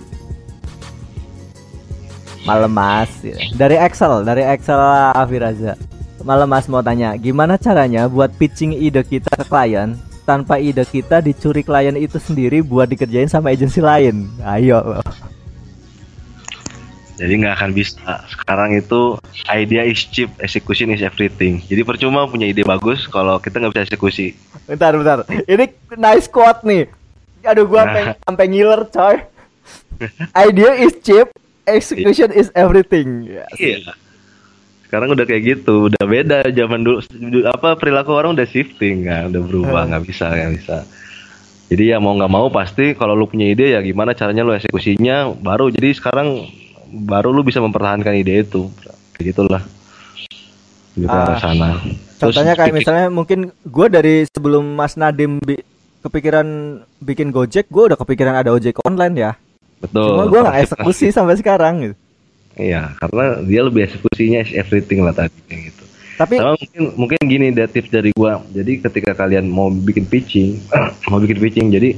Malam Mas dari Excel, dari Excel Afiraza. Malam Mas mau tanya, gimana caranya buat pitching ide kita ke klien tanpa ide kita dicuri klien itu sendiri buat dikerjain sama agensi lain? Ayo. Jadi nggak akan bisa. Sekarang itu idea is cheap, execution is everything. Jadi percuma punya ide bagus kalau kita nggak bisa eksekusi. Bentar, bentar. Ini nice quote nih. Aduh, gua sampai sampai ngiler, coy. Idea is cheap, execution is everything. Yes. Iya. Sekarang udah kayak gitu, udah beda zaman dulu. Apa perilaku orang udah shifting kan, udah berubah, nggak bisa, nggak bisa. Jadi ya mau nggak mau pasti kalau lu punya ide ya gimana caranya lu eksekusinya baru. Jadi sekarang baru lu bisa mempertahankan ide itu. Kayak gitulah. Lebih ke arah Ah. sana. Terus Contohnya kayak misalnya mungkin gue dari sebelum Mas Nadim bi- kepikiran bikin Gojek, gue udah kepikiran ada ojek online ya. Betul. Cuma gue nggak eksekusi sampai sekarang gitu. Iya, karena dia lebih eksekusinya is everything lah tadi kayak gitu. Tapi Sama mungkin mungkin gini ada tips dari gua. Jadi ketika kalian mau bikin pitching, mau bikin pitching, jadi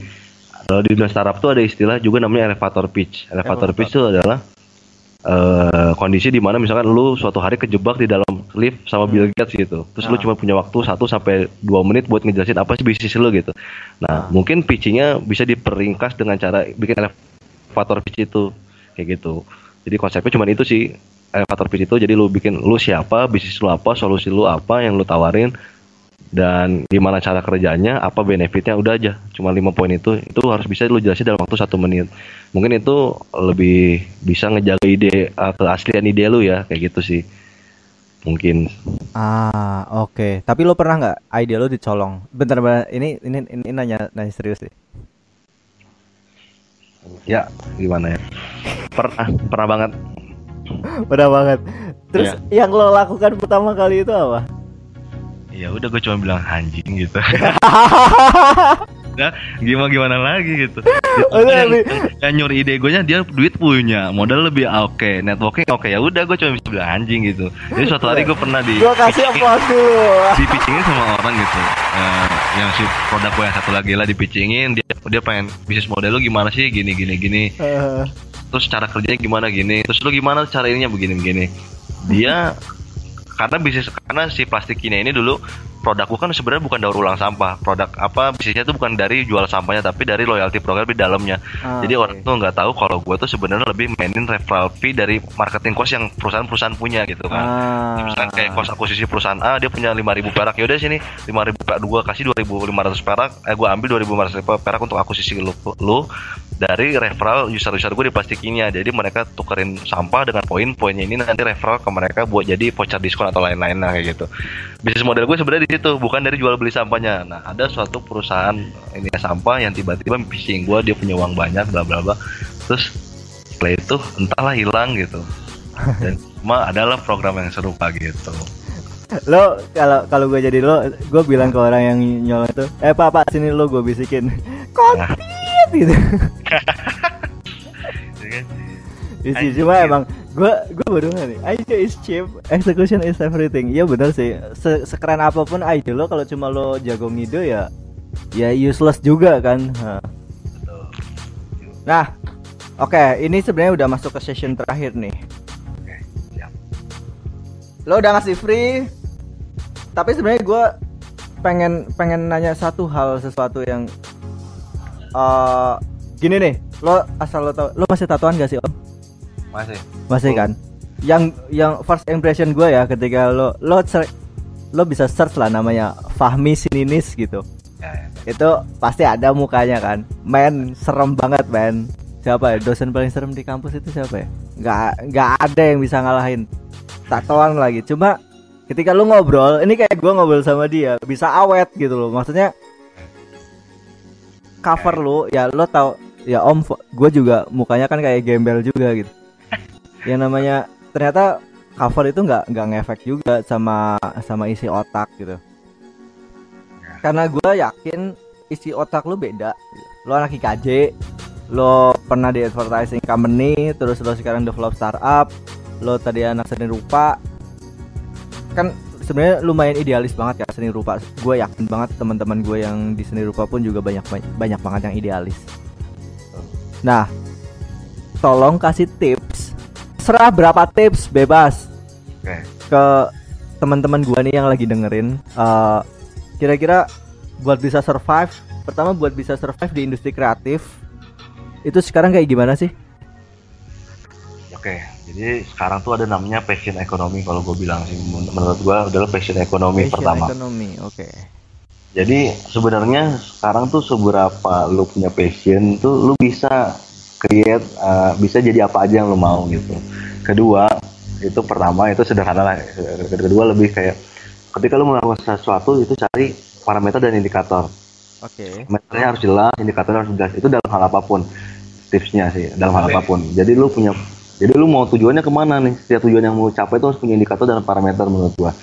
kalau di dunia startup tuh ada istilah juga namanya elevator pitch. Elevator Elevator. pitch itu adalah eh, kondisi di mana misalkan lu suatu hari kejebak di dalam lift sama Bill Gates gitu. Terus lu Ah. cuma punya waktu 1 sampai 2 menit buat ngejelasin apa sih bisnis lu gitu. Nah, Ah. mungkin pitchingnya bisa diperingkas dengan cara bikin elevator pitch itu kayak gitu. Jadi konsepnya cuma itu sih elevator pitch itu jadi lu bikin lu siapa, bisnis lu apa, solusi lu apa yang lu tawarin dan gimana cara kerjanya, apa benefitnya udah aja. Cuma lima poin itu itu harus bisa lu jelasin dalam waktu satu menit. Mungkin itu lebih bisa ngejaga ide uh, keaslian ide lu ya kayak gitu sih. Mungkin ah oke. Tapi lo pernah nggak ide lo dicolong? Bentar, bentar. Ini ini ini, ini nanya nanya serius sih. Ya gimana ya. Pernah pernah banget. Pernah banget. Terus Iya. yang lo lakukan pertama kali itu apa? Ya udah gue cuma bilang anjing gitu. Nah, gimana gimana lagi gitu. Yang, yang nyuri ide gue nya dia duit punya, modal lebih oke, networking oke ya udah gue cuma bisa bilang anjing gitu. Jadi suatu hari gue pernah di Gue kasih applause dulu. di pitchingin sama orang gitu. Eh, yang si produk gue yang satu lagi lah di pitchingin dia dia pengen bisnis model lu gimana sih? Gini gini gini. Eh, terus cara kerjanya gimana gini. Terus lu gimana cara ininya begini begini. Dia karena bisnis karena si plastik ini ini dulu produkku kan sebenarnya bukan daur ulang sampah. Produk apa bisnisnya itu bukan dari jual sampahnya tapi dari loyalty program di dalamnya. Ah, jadi oke. orang tuh nggak tahu kalau gue tuh sebenarnya lebih mainin referral fee dari marketing cost yang perusahaan-perusahaan punya gitu kan. Ah, misalkan kayak kos akuisisi perusahaan A dia punya 5000 perak. Ya udah sini 5000 perak dua kasih 2500 perak. Eh gue ambil 2500 perak untuk akuisisi lu, lu dari referral user-user gue di plastikinya. Jadi mereka tukerin sampah dengan poin poinnya ini nanti referral ke mereka buat jadi voucher diskon atau lain-lain lah kayak gitu. Bisnis model gue sebenarnya di situ bukan dari jual beli sampahnya. Nah ada suatu perusahaan ini sampah yang tiba-tiba phishing gue dia punya uang banyak bla bla bla. Terus setelah itu entahlah hilang gitu. Dan cuma adalah program yang serupa gitu. Lo kalau kalau gue jadi lo gue bilang ke orang yang nyolong itu eh pak pak sini lo gue bisikin. Kontit gitu. Ya kan? Isi Anjing. cuma emang gue gue baru nih. Idea is cheap. Execution is everything. Iya benar sih. Se sekeren apa pun ide lo kalau cuma lo jago ngide ya ya useless juga kan. Nah oke. Ini sebenarnya udah masuk ke session terakhir nih. Oke, siap. lo udah ngasih free. Tapi sebenarnya gue pengen pengen nanya satu hal sesuatu yang eh gini nih. Lo asal lo tau lo masih tatoan gak sih om Masih. masih kan? Yang yang first impression gue ya ketika lo lo lo bisa search lah namanya Fahmi Sininis gitu. Ya, ya. itu pasti ada mukanya kan? Men serem banget men. Siapa ya? Dosen paling serem di kampus itu siapa ya? Nggak nggak ada yang bisa ngalahin. Tatoan lagi. Cuma ketika lu ngobrol ini kayak gua ngobrol sama dia bisa awet gitu loh. Maksudnya cover lu ya lo tau ya om gue juga mukanya kan kayak gembel juga gitu yang namanya ternyata cover itu nggak nggak ngefek juga sama sama isi otak gitu. Karena gue yakin isi otak lu beda. Lo anak IKJ lo pernah di advertising company terus lo sekarang develop startup lo tadi anak seni rupa. Kan sebenarnya lumayan idealis banget ya seni rupa. Gue yakin banget teman-teman gue yang di seni rupa pun juga banyak banyak banget yang idealis. Nah tolong kasih tips serah berapa tips bebas Oke. ke teman-teman gue nih yang lagi dengerin eh, kira-kira buat bisa survive pertama buat bisa survive di industri kreatif itu sekarang kayak gimana sih Oke, jadi sekarang tuh ada namanya passion ekonomi kalau gue bilang sih Men- menurut gue adalah passion ekonomi Passion pertama. ekonomi oke Jadi sebenarnya sekarang tuh seberapa lu punya passion tuh lu bisa create uh, bisa jadi apa aja yang lu mau gitu. Kedua itu pertama itu sederhana lah. Kedua lebih kayak ketika lu melakukan sesuatu itu cari parameter dan indikator. oke Parameternya harus jelas, indikatornya harus jelas. Itu dalam hal apa pun tipsnya sih dalam hal apa pun. Jadi lu punya jadi lu mau tujuannya ke mana nih? Setiap tujuan yang mau capai itu harus punya indikator dan parameter menurut gua.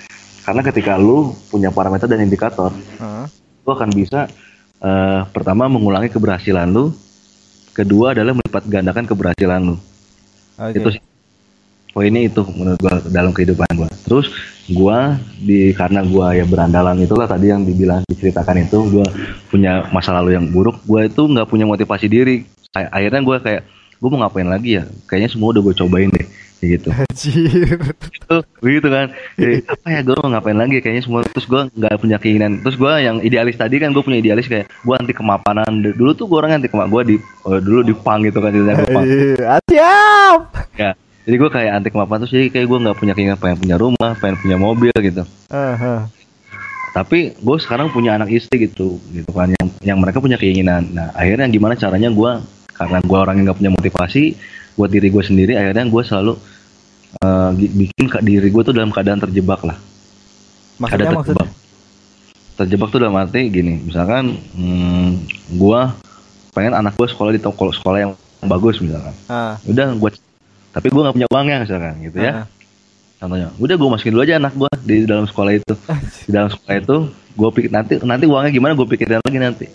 Karena ketika lu punya parameter dan indikator, Heeh. lu akan bisa eh, pertama mengulangi keberhasilan lu, kedua adalah melipat gandakan keberhasilan lu. oke Itu sih poinnya itu menurut gua dalam kehidupan gua. Terus gua di karena gua ya berandalan itulah tadi yang dibilang diceritakan itu gua punya masa lalu yang buruk, gua itu nggak punya motivasi diri. Akhirnya gua kayak gua mau ngapain lagi ya? Kayaknya semua udah gue cobain deh. Gitu. Anjir. itu begitu kan Jadi, apa ya gue mau ngapain lagi kayaknya semua terus gue nggak punya keinginan terus gue yang idealis tadi kan gue punya idealis kayak gue anti kemapanan dulu tuh gue orang anti kemapanan gue di oh, dulu di pang gitu kan ceritanya gue pang Iya, siap. ya jadi gue kayak anti kemapanan terus jadi kayak gue nggak punya keinginan pengen punya rumah pengen punya mobil gitu. Heeh. tapi gue sekarang punya anak istri gitu gitu kan yang yang mereka punya keinginan. Nah akhirnya gimana caranya gue karena gue orang yang nggak punya motivasi buat diri gue sendiri akhirnya gue selalu bi- bikin diri gue tuh dalam keadaan terjebak lah. Maksudnya ada maksudnya? terjebak. Terjebak tuh dalam arti gini misalkan hmm, gua pengen anak gua sekolah di toko sekolah yang bagus misalkan. Ah, udah gua tapi gua nggak punya uangnya misalkan gitu ya. Ah. contohnya udah gua masukin dulu aja anak gua di dalam sekolah itu. Di dalam sekolah itu gua pikir nanti nanti uangnya gimana gua pikirin lagi nanti.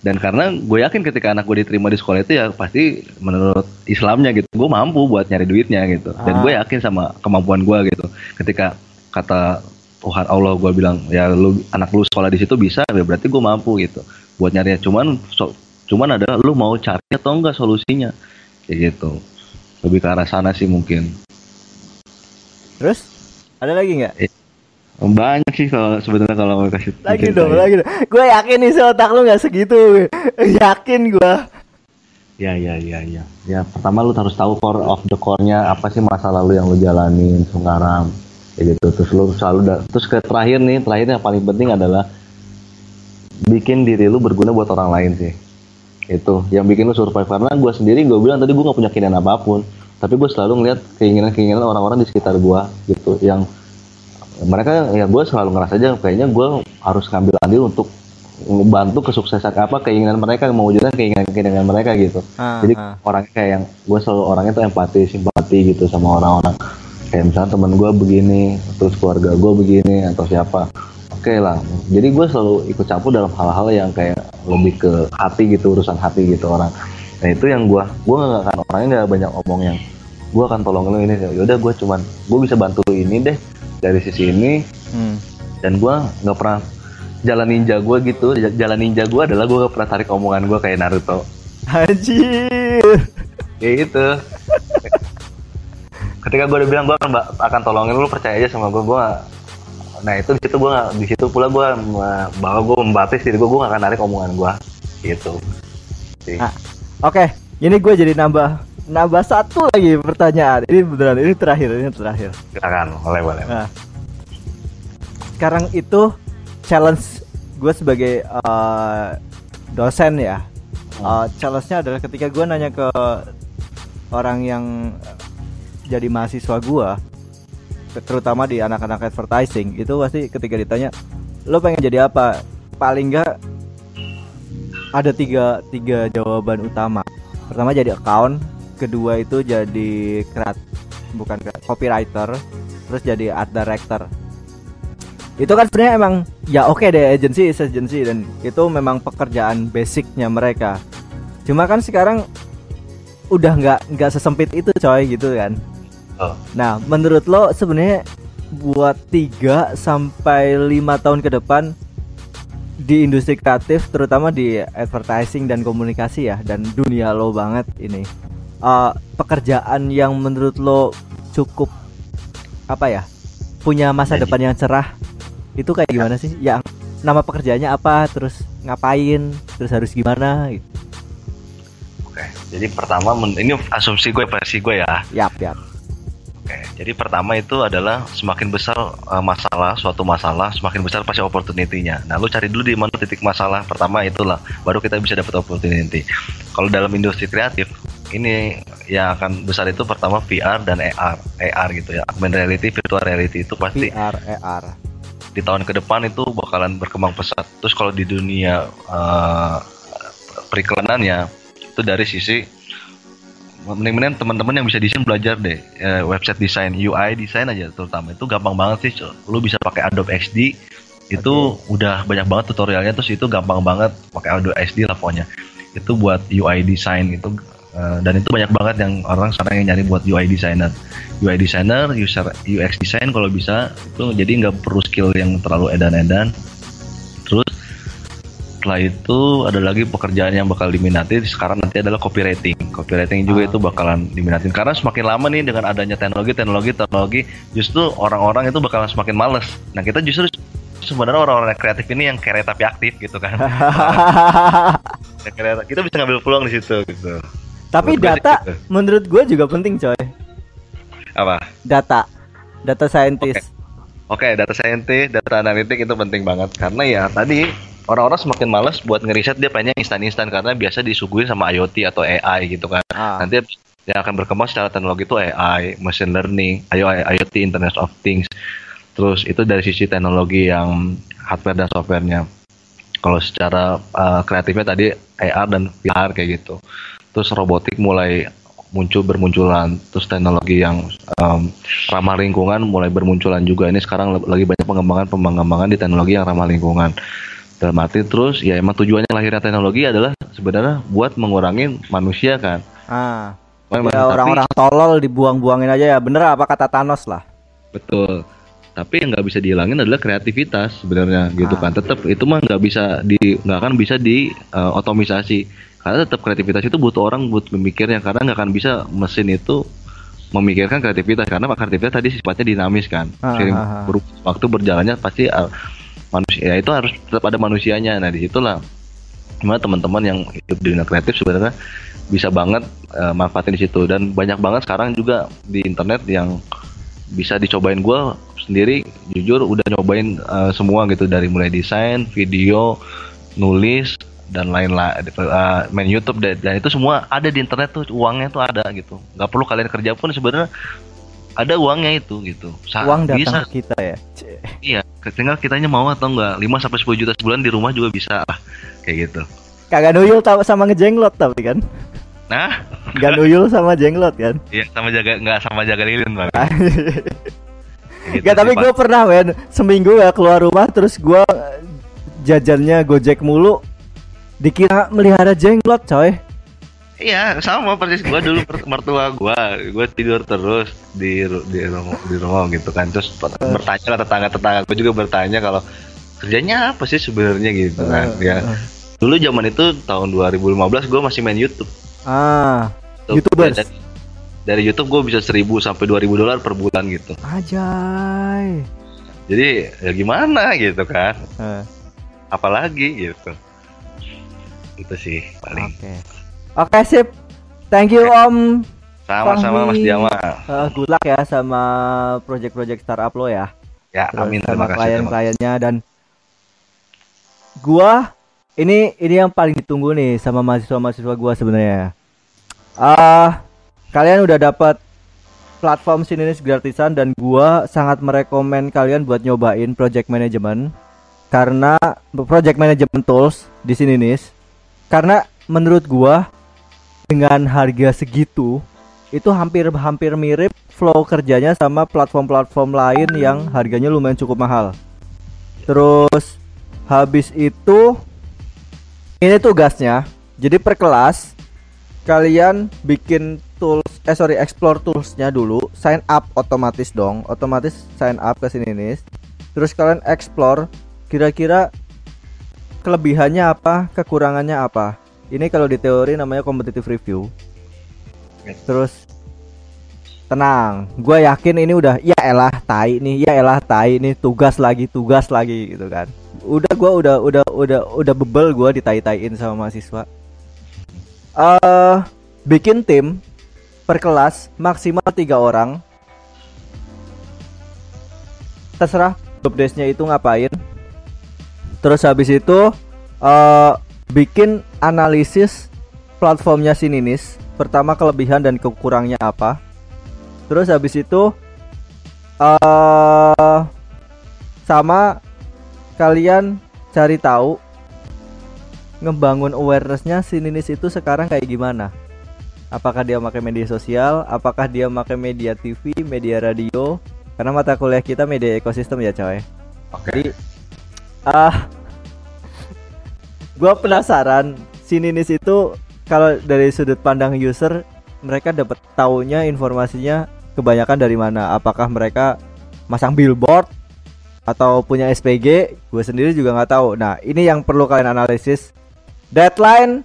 Dan karena gue yakin ketika anak gue diterima di sekolah itu ya pasti menurut Islamnya gitu gue mampu buat nyari duitnya gitu. Dan Ah. gue yakin sama kemampuan gue gitu. Ketika kata Tuhan Allah gue bilang ya lu anak lu sekolah di situ bisa ya berarti gue mampu gitu. Buat nyari cuman so- cuman adalah lu mau cari atau enggak solusinya. Kayak gitu lebih ke arah sana sih mungkin Terus ada lagi nggak? banyak sih kalau sebenarnya kalau mau kasih Lagi dong, lagi dong. Gue yakin nih otak lu nggak segitu. yakin gue. Ya ya ya ya. Ya pertama lu harus tahu core of the core-nya apa sih masa lalu yang lu jalanin sekarang. Kayak gitu. Terus lu selalu da- terus ke terakhir nih, terakhir yang paling penting adalah bikin diri lu berguna buat orang lain sih. Itu yang bikin lu survive. Karena gue sendiri gue bilang tadi gue nggak punya keinginan apa pun, tapi gue selalu ngeliat keinginan-keinginan orang-orang di sekitar gue gitu. Yang mereka ya gue selalu ngerasa aja kayaknya gue harus ngambil andil untuk membantu kesuksesan apa keinginan mereka mewujudkan keinginan keinginan mereka gitu. Ah, jadi ah. orangnya kayak yang gue selalu orangnya tuh empati simpati gitu sama orang-orang. Kayak misalnya teman gue begini terus keluarga gue begini atau siapa oke lah. Jadi gue selalu ikut campur dalam hal-hal yang kayak lebih ke hati gitu urusan hati gitu orang. Nah itu yang gue gue nggak akan orangnya nggak banyak omong yang gue akan tolong lu ini. Yaudah gue cuman gue bisa bantu lu ini deh dari sisi ini. Hmm. dan gue nggak pernah jalan ninja gue gitu jalan ninja gue adalah gue gak pernah tarik omongan gue kayak Naruto. Anjir. kayak gitu ketika gue udah bilang gue akan, akan tolongin lu percaya aja sama gue gue nah itu di situ gue di situ pula gue bahwa gue membatis diri gue gue gak akan narik omongan gue gitu sih Ah. Oke, ini gue jadi nambah nambah satu lagi pertanyaan. Ini beneran ini terakhir, ini terakhir. silakan boleh boleh Nah, sekarang itu challenge gue sebagai eh, dosen ya. Eh, challenge-nya adalah ketika gue nanya ke orang yang jadi mahasiswa gue, terutama di anak-anak advertising, itu pasti ketika ditanya, lo pengen jadi apa? Paling enggak ada tiga tiga jawaban utama. Pertama jadi account, kedua itu jadi kreat bukan kreat- copywriter, terus jadi art director. Itu kan sebenarnya emang ya oke deh agency is agency dan itu memang pekerjaan basicnya mereka. Cuma kan sekarang udah nggak nggak sesempit itu coy gitu kan Oh. Nah, menurut lo sebenarnya buat 3 sampai 5 tahun ke depan di industri kreatif terutama di advertising dan komunikasi ya dan dunia lo banget ini. Uh, pekerjaan yang menurut lo cukup apa ya? punya masa Jadi- depan yang cerah. Itu kayak gimana sih? Yang nama pekerjaannya apa, terus ngapain, terus harus gimana gitu. Oke, jadi pertama ini asumsi gue versi gue ya. Yap, yap. Jadi pertama itu adalah semakin besar uh, masalah, suatu masalah, semakin besar pasti opportunity-nya. Nah, lu cari dulu di mana titik masalah. Pertama itulah, baru kita bisa dapat opportunity. Kalau dalam industri kreatif, ini yang akan besar itu pertama VR dan AR, AR gitu ya. Augmented reality, virtual reality itu pasti VR, AR. di tahun ke depan itu bakalan berkembang pesat. Terus kalau di dunia uh, periklanannya itu dari sisi mending-mending teman-teman yang bisa desain belajar deh. Eh, website desain UI desain aja terutama. Itu gampang banget sih lu bisa pakai Adobe XD itu udah banyak banget tutorialnya terus itu gampang banget pakai Adobe XD lah pokoknya. Itu buat UI design itu eh, dan itu banyak banget yang orang sekarang yang nyari buat UI designer. UI designer user UX design kalau bisa. Itu jadi nggak perlu skill yang terlalu edan-edan. Terus setelah itu ada lagi pekerjaan yang bakal diminati sekarang nanti adalah copywriting. Copywriting juga Ah, itu bakalan diminatin. Karena semakin lama nih dengan adanya teknologi teknologi teknologi justru orang-orang itu bakalan semakin males. Nah kita justru sebenarnya orang-orang kreatif ini yang kere tapi aktif gitu kan. Kita bisa ngambil peluang di situ gitu. Tapi Menurut data gitu. menurut gue juga penting coy. apa? Data, data scientist. Oke, data scientist, data analitik itu penting banget. Karena ya tadi orang-orang semakin males buat ngeriset dia pengennya instan-instan karena biasa disuguhin sama IoT atau AI gitu kan. Ah. Nanti yang akan berkembang secara teknologi itu AI, machine learning, IO- IoT, Internet of Things. Terus itu dari sisi teknologi yang hardware dan softwarenya. Kalau secara uh, kreatifnya tadi AR dan VR kayak gitu. Terus robotik mulai muncul bermunculan. Terus teknologi yang um, ramah lingkungan mulai bermunculan juga. Ini sekarang lagi banyak pengembangan pengembangan di teknologi yang ramah lingkungan. Dalam arti terus ya emang tujuannya lahirnya teknologi adalah sebenarnya buat mengurangi manusia kan. Ah. Memang, Ya tapi- orang-orang tolol dibuang-buangin aja ya. Bener apa kata Thanos lah. Betul. Tapi yang nggak bisa dihilangin adalah kreativitas sebenarnya gitu Ah. kan. Tetap itu mah nggak bisa di nggak akan bisa di uh, otomisasi. Karena tetap kreativitas itu butuh orang buat memikirnya karena nggak akan bisa mesin itu memikirkan kreativitas karena kreativitas tadi sifatnya dinamis kan. Ah, ah, ah. waktu berjalannya pasti uh, manusia. Ya itu harus tetap ada manusianya. Nah di situlah gimana teman-teman yang hidup di dunia kreatif sebenarnya bisa banget uh, manfaatin di situ. Dan banyak banget sekarang juga di internet yang bisa dicobain. Gue sendiri jujur udah nyobain uh, semua gitu. Dari mulai desain video nulis dan lain-lain. Uh, main YouTube dan, dan itu semua ada di internet tuh uangnya tuh ada gitu. Nggak perlu kalian kerja pun sebenarnya ada uangnya itu gitu Sa- Uang datang bisa ke kita ya. Cie. iya tinggal kitanya mau atau enggak 5 sampai 10 juta sebulan di rumah juga bisa lah kayak gitu Kagak nuyul tau sama ngejenglot tapi kan. nah Gak nuyul sama jenglot kan. iya sama jaga nggak sama jaga lilin bang Gitu Gak tapi gue pernah men seminggu ya keluar rumah terus gue jajannya gojek mulu dikira melihara jenglot coy. Iya, sama persis gua dulu mertua gua, gua tidur terus di di rumah, di rumah gitu kan. Terus per- bertanya lah tetangga-tetangga gua juga bertanya kalau kerjanya apa sih sebenarnya gitu kan. Eh, Ya. eh. Dulu zaman itu tahun 2015 gua masih main YouTube. Ah, Tuh, YouTubers. Dari, dari YouTube gua bisa 1000 sampai 2000 dolar per bulan gitu. ajay. Jadi ya gimana gitu kan. Eh, Apalagi gitu. Itu sih paling. Oke. Oke sip. Thank you Om. Sama-sama Mas Fahmi. Jama. Eh, good luck ya sama project-project startup lo ya. Ya, Terus amin sama klien-kliennya dan gua ini ini yang paling ditunggu nih sama mahasiswa-mahasiswa gua sebenarnya. Ah, kalian udah dapat platform Sininis gratisan dan gua sangat merekomen kalian buat nyobain project management karena project management tools di Sininis karena menurut gua dengan harga segitu itu hampir-hampir mirip flow kerjanya sama platform-platform lain yang harganya lumayan cukup mahal. Terus habis itu ini tugasnya. Jadi per kelas kalian bikin tools eh sorry explore toolsnya dulu sign up otomatis dong otomatis sign up ke sini nih terus kalian explore kira-kira kelebihannya apa kekurangannya apa ini kalau di teori namanya competitive review. Terus tenang gue yakin ini udah ya elah tai nih ya elah tai nih tugas lagi tugas lagi gitu kan. Udah gue udah udah udah udah bebel gue ditai-taiin sama mahasiswa. Eh uh, bikin tim per kelas maksimal tiga orang. Terserah job desk-nya itu ngapain. Terus habis itu uh, bikin analisis platformnya Sininis pertama kelebihan dan kekurangnya apa. Terus habis itu uh, sama kalian cari tahu ngebangun awarenessnya Sininis itu sekarang kayak gimana. Apakah dia pakai media sosial apakah dia pakai media TV media radio. Karena mata kuliah kita media ekosistem ya coy. Oke. jadi ah gue penasaran Sininis itu kalau dari sudut pandang user mereka dapat taunya informasinya kebanyakan dari mana? Apakah mereka masang billboard atau punya SPG? Gue sendiri juga nggak tahu. Nah, ini yang perlu kalian analisis. Deadline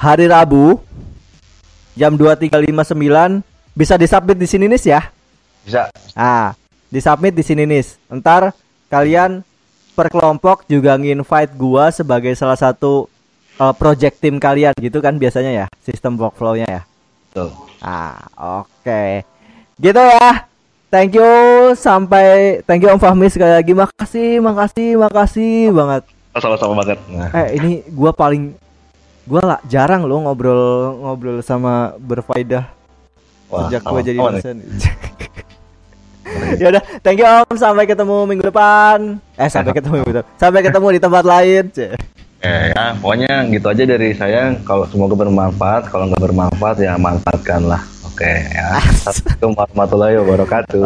hari Rabu jam 23.59 bisa disubmit di sini nih ya. Bisa. Ah, disubmit di sini nih. Ntar kalian per kelompok juga nginvite gua sebagai salah satu uh, project tim kalian gitu kan biasanya ya sistem workflow-nya ya. Betul. Ah, oke. Gitu ya. Thank you sampai thank you Om Fahmi sekali lagi. Makasih, makasih, makasih banget. Sama-sama banget. Nah, Eh, ini gua paling gua lah jarang loh ngobrol ngobrol sama berfaedah wah, sejak gua jadi dosen. ya udah, thank you Om. Sampai ketemu minggu depan. Eh, sampai ketemu minggu depan. Sampai ketemu di tempat lain. Cek. Eh, ya, pokoknya gitu aja dari saya. Kalau semoga bermanfaat, kalau nggak bermanfaat ya manfaatkanlah. Oke ya. Assalamualaikum warahmatullahi wabarakatuh.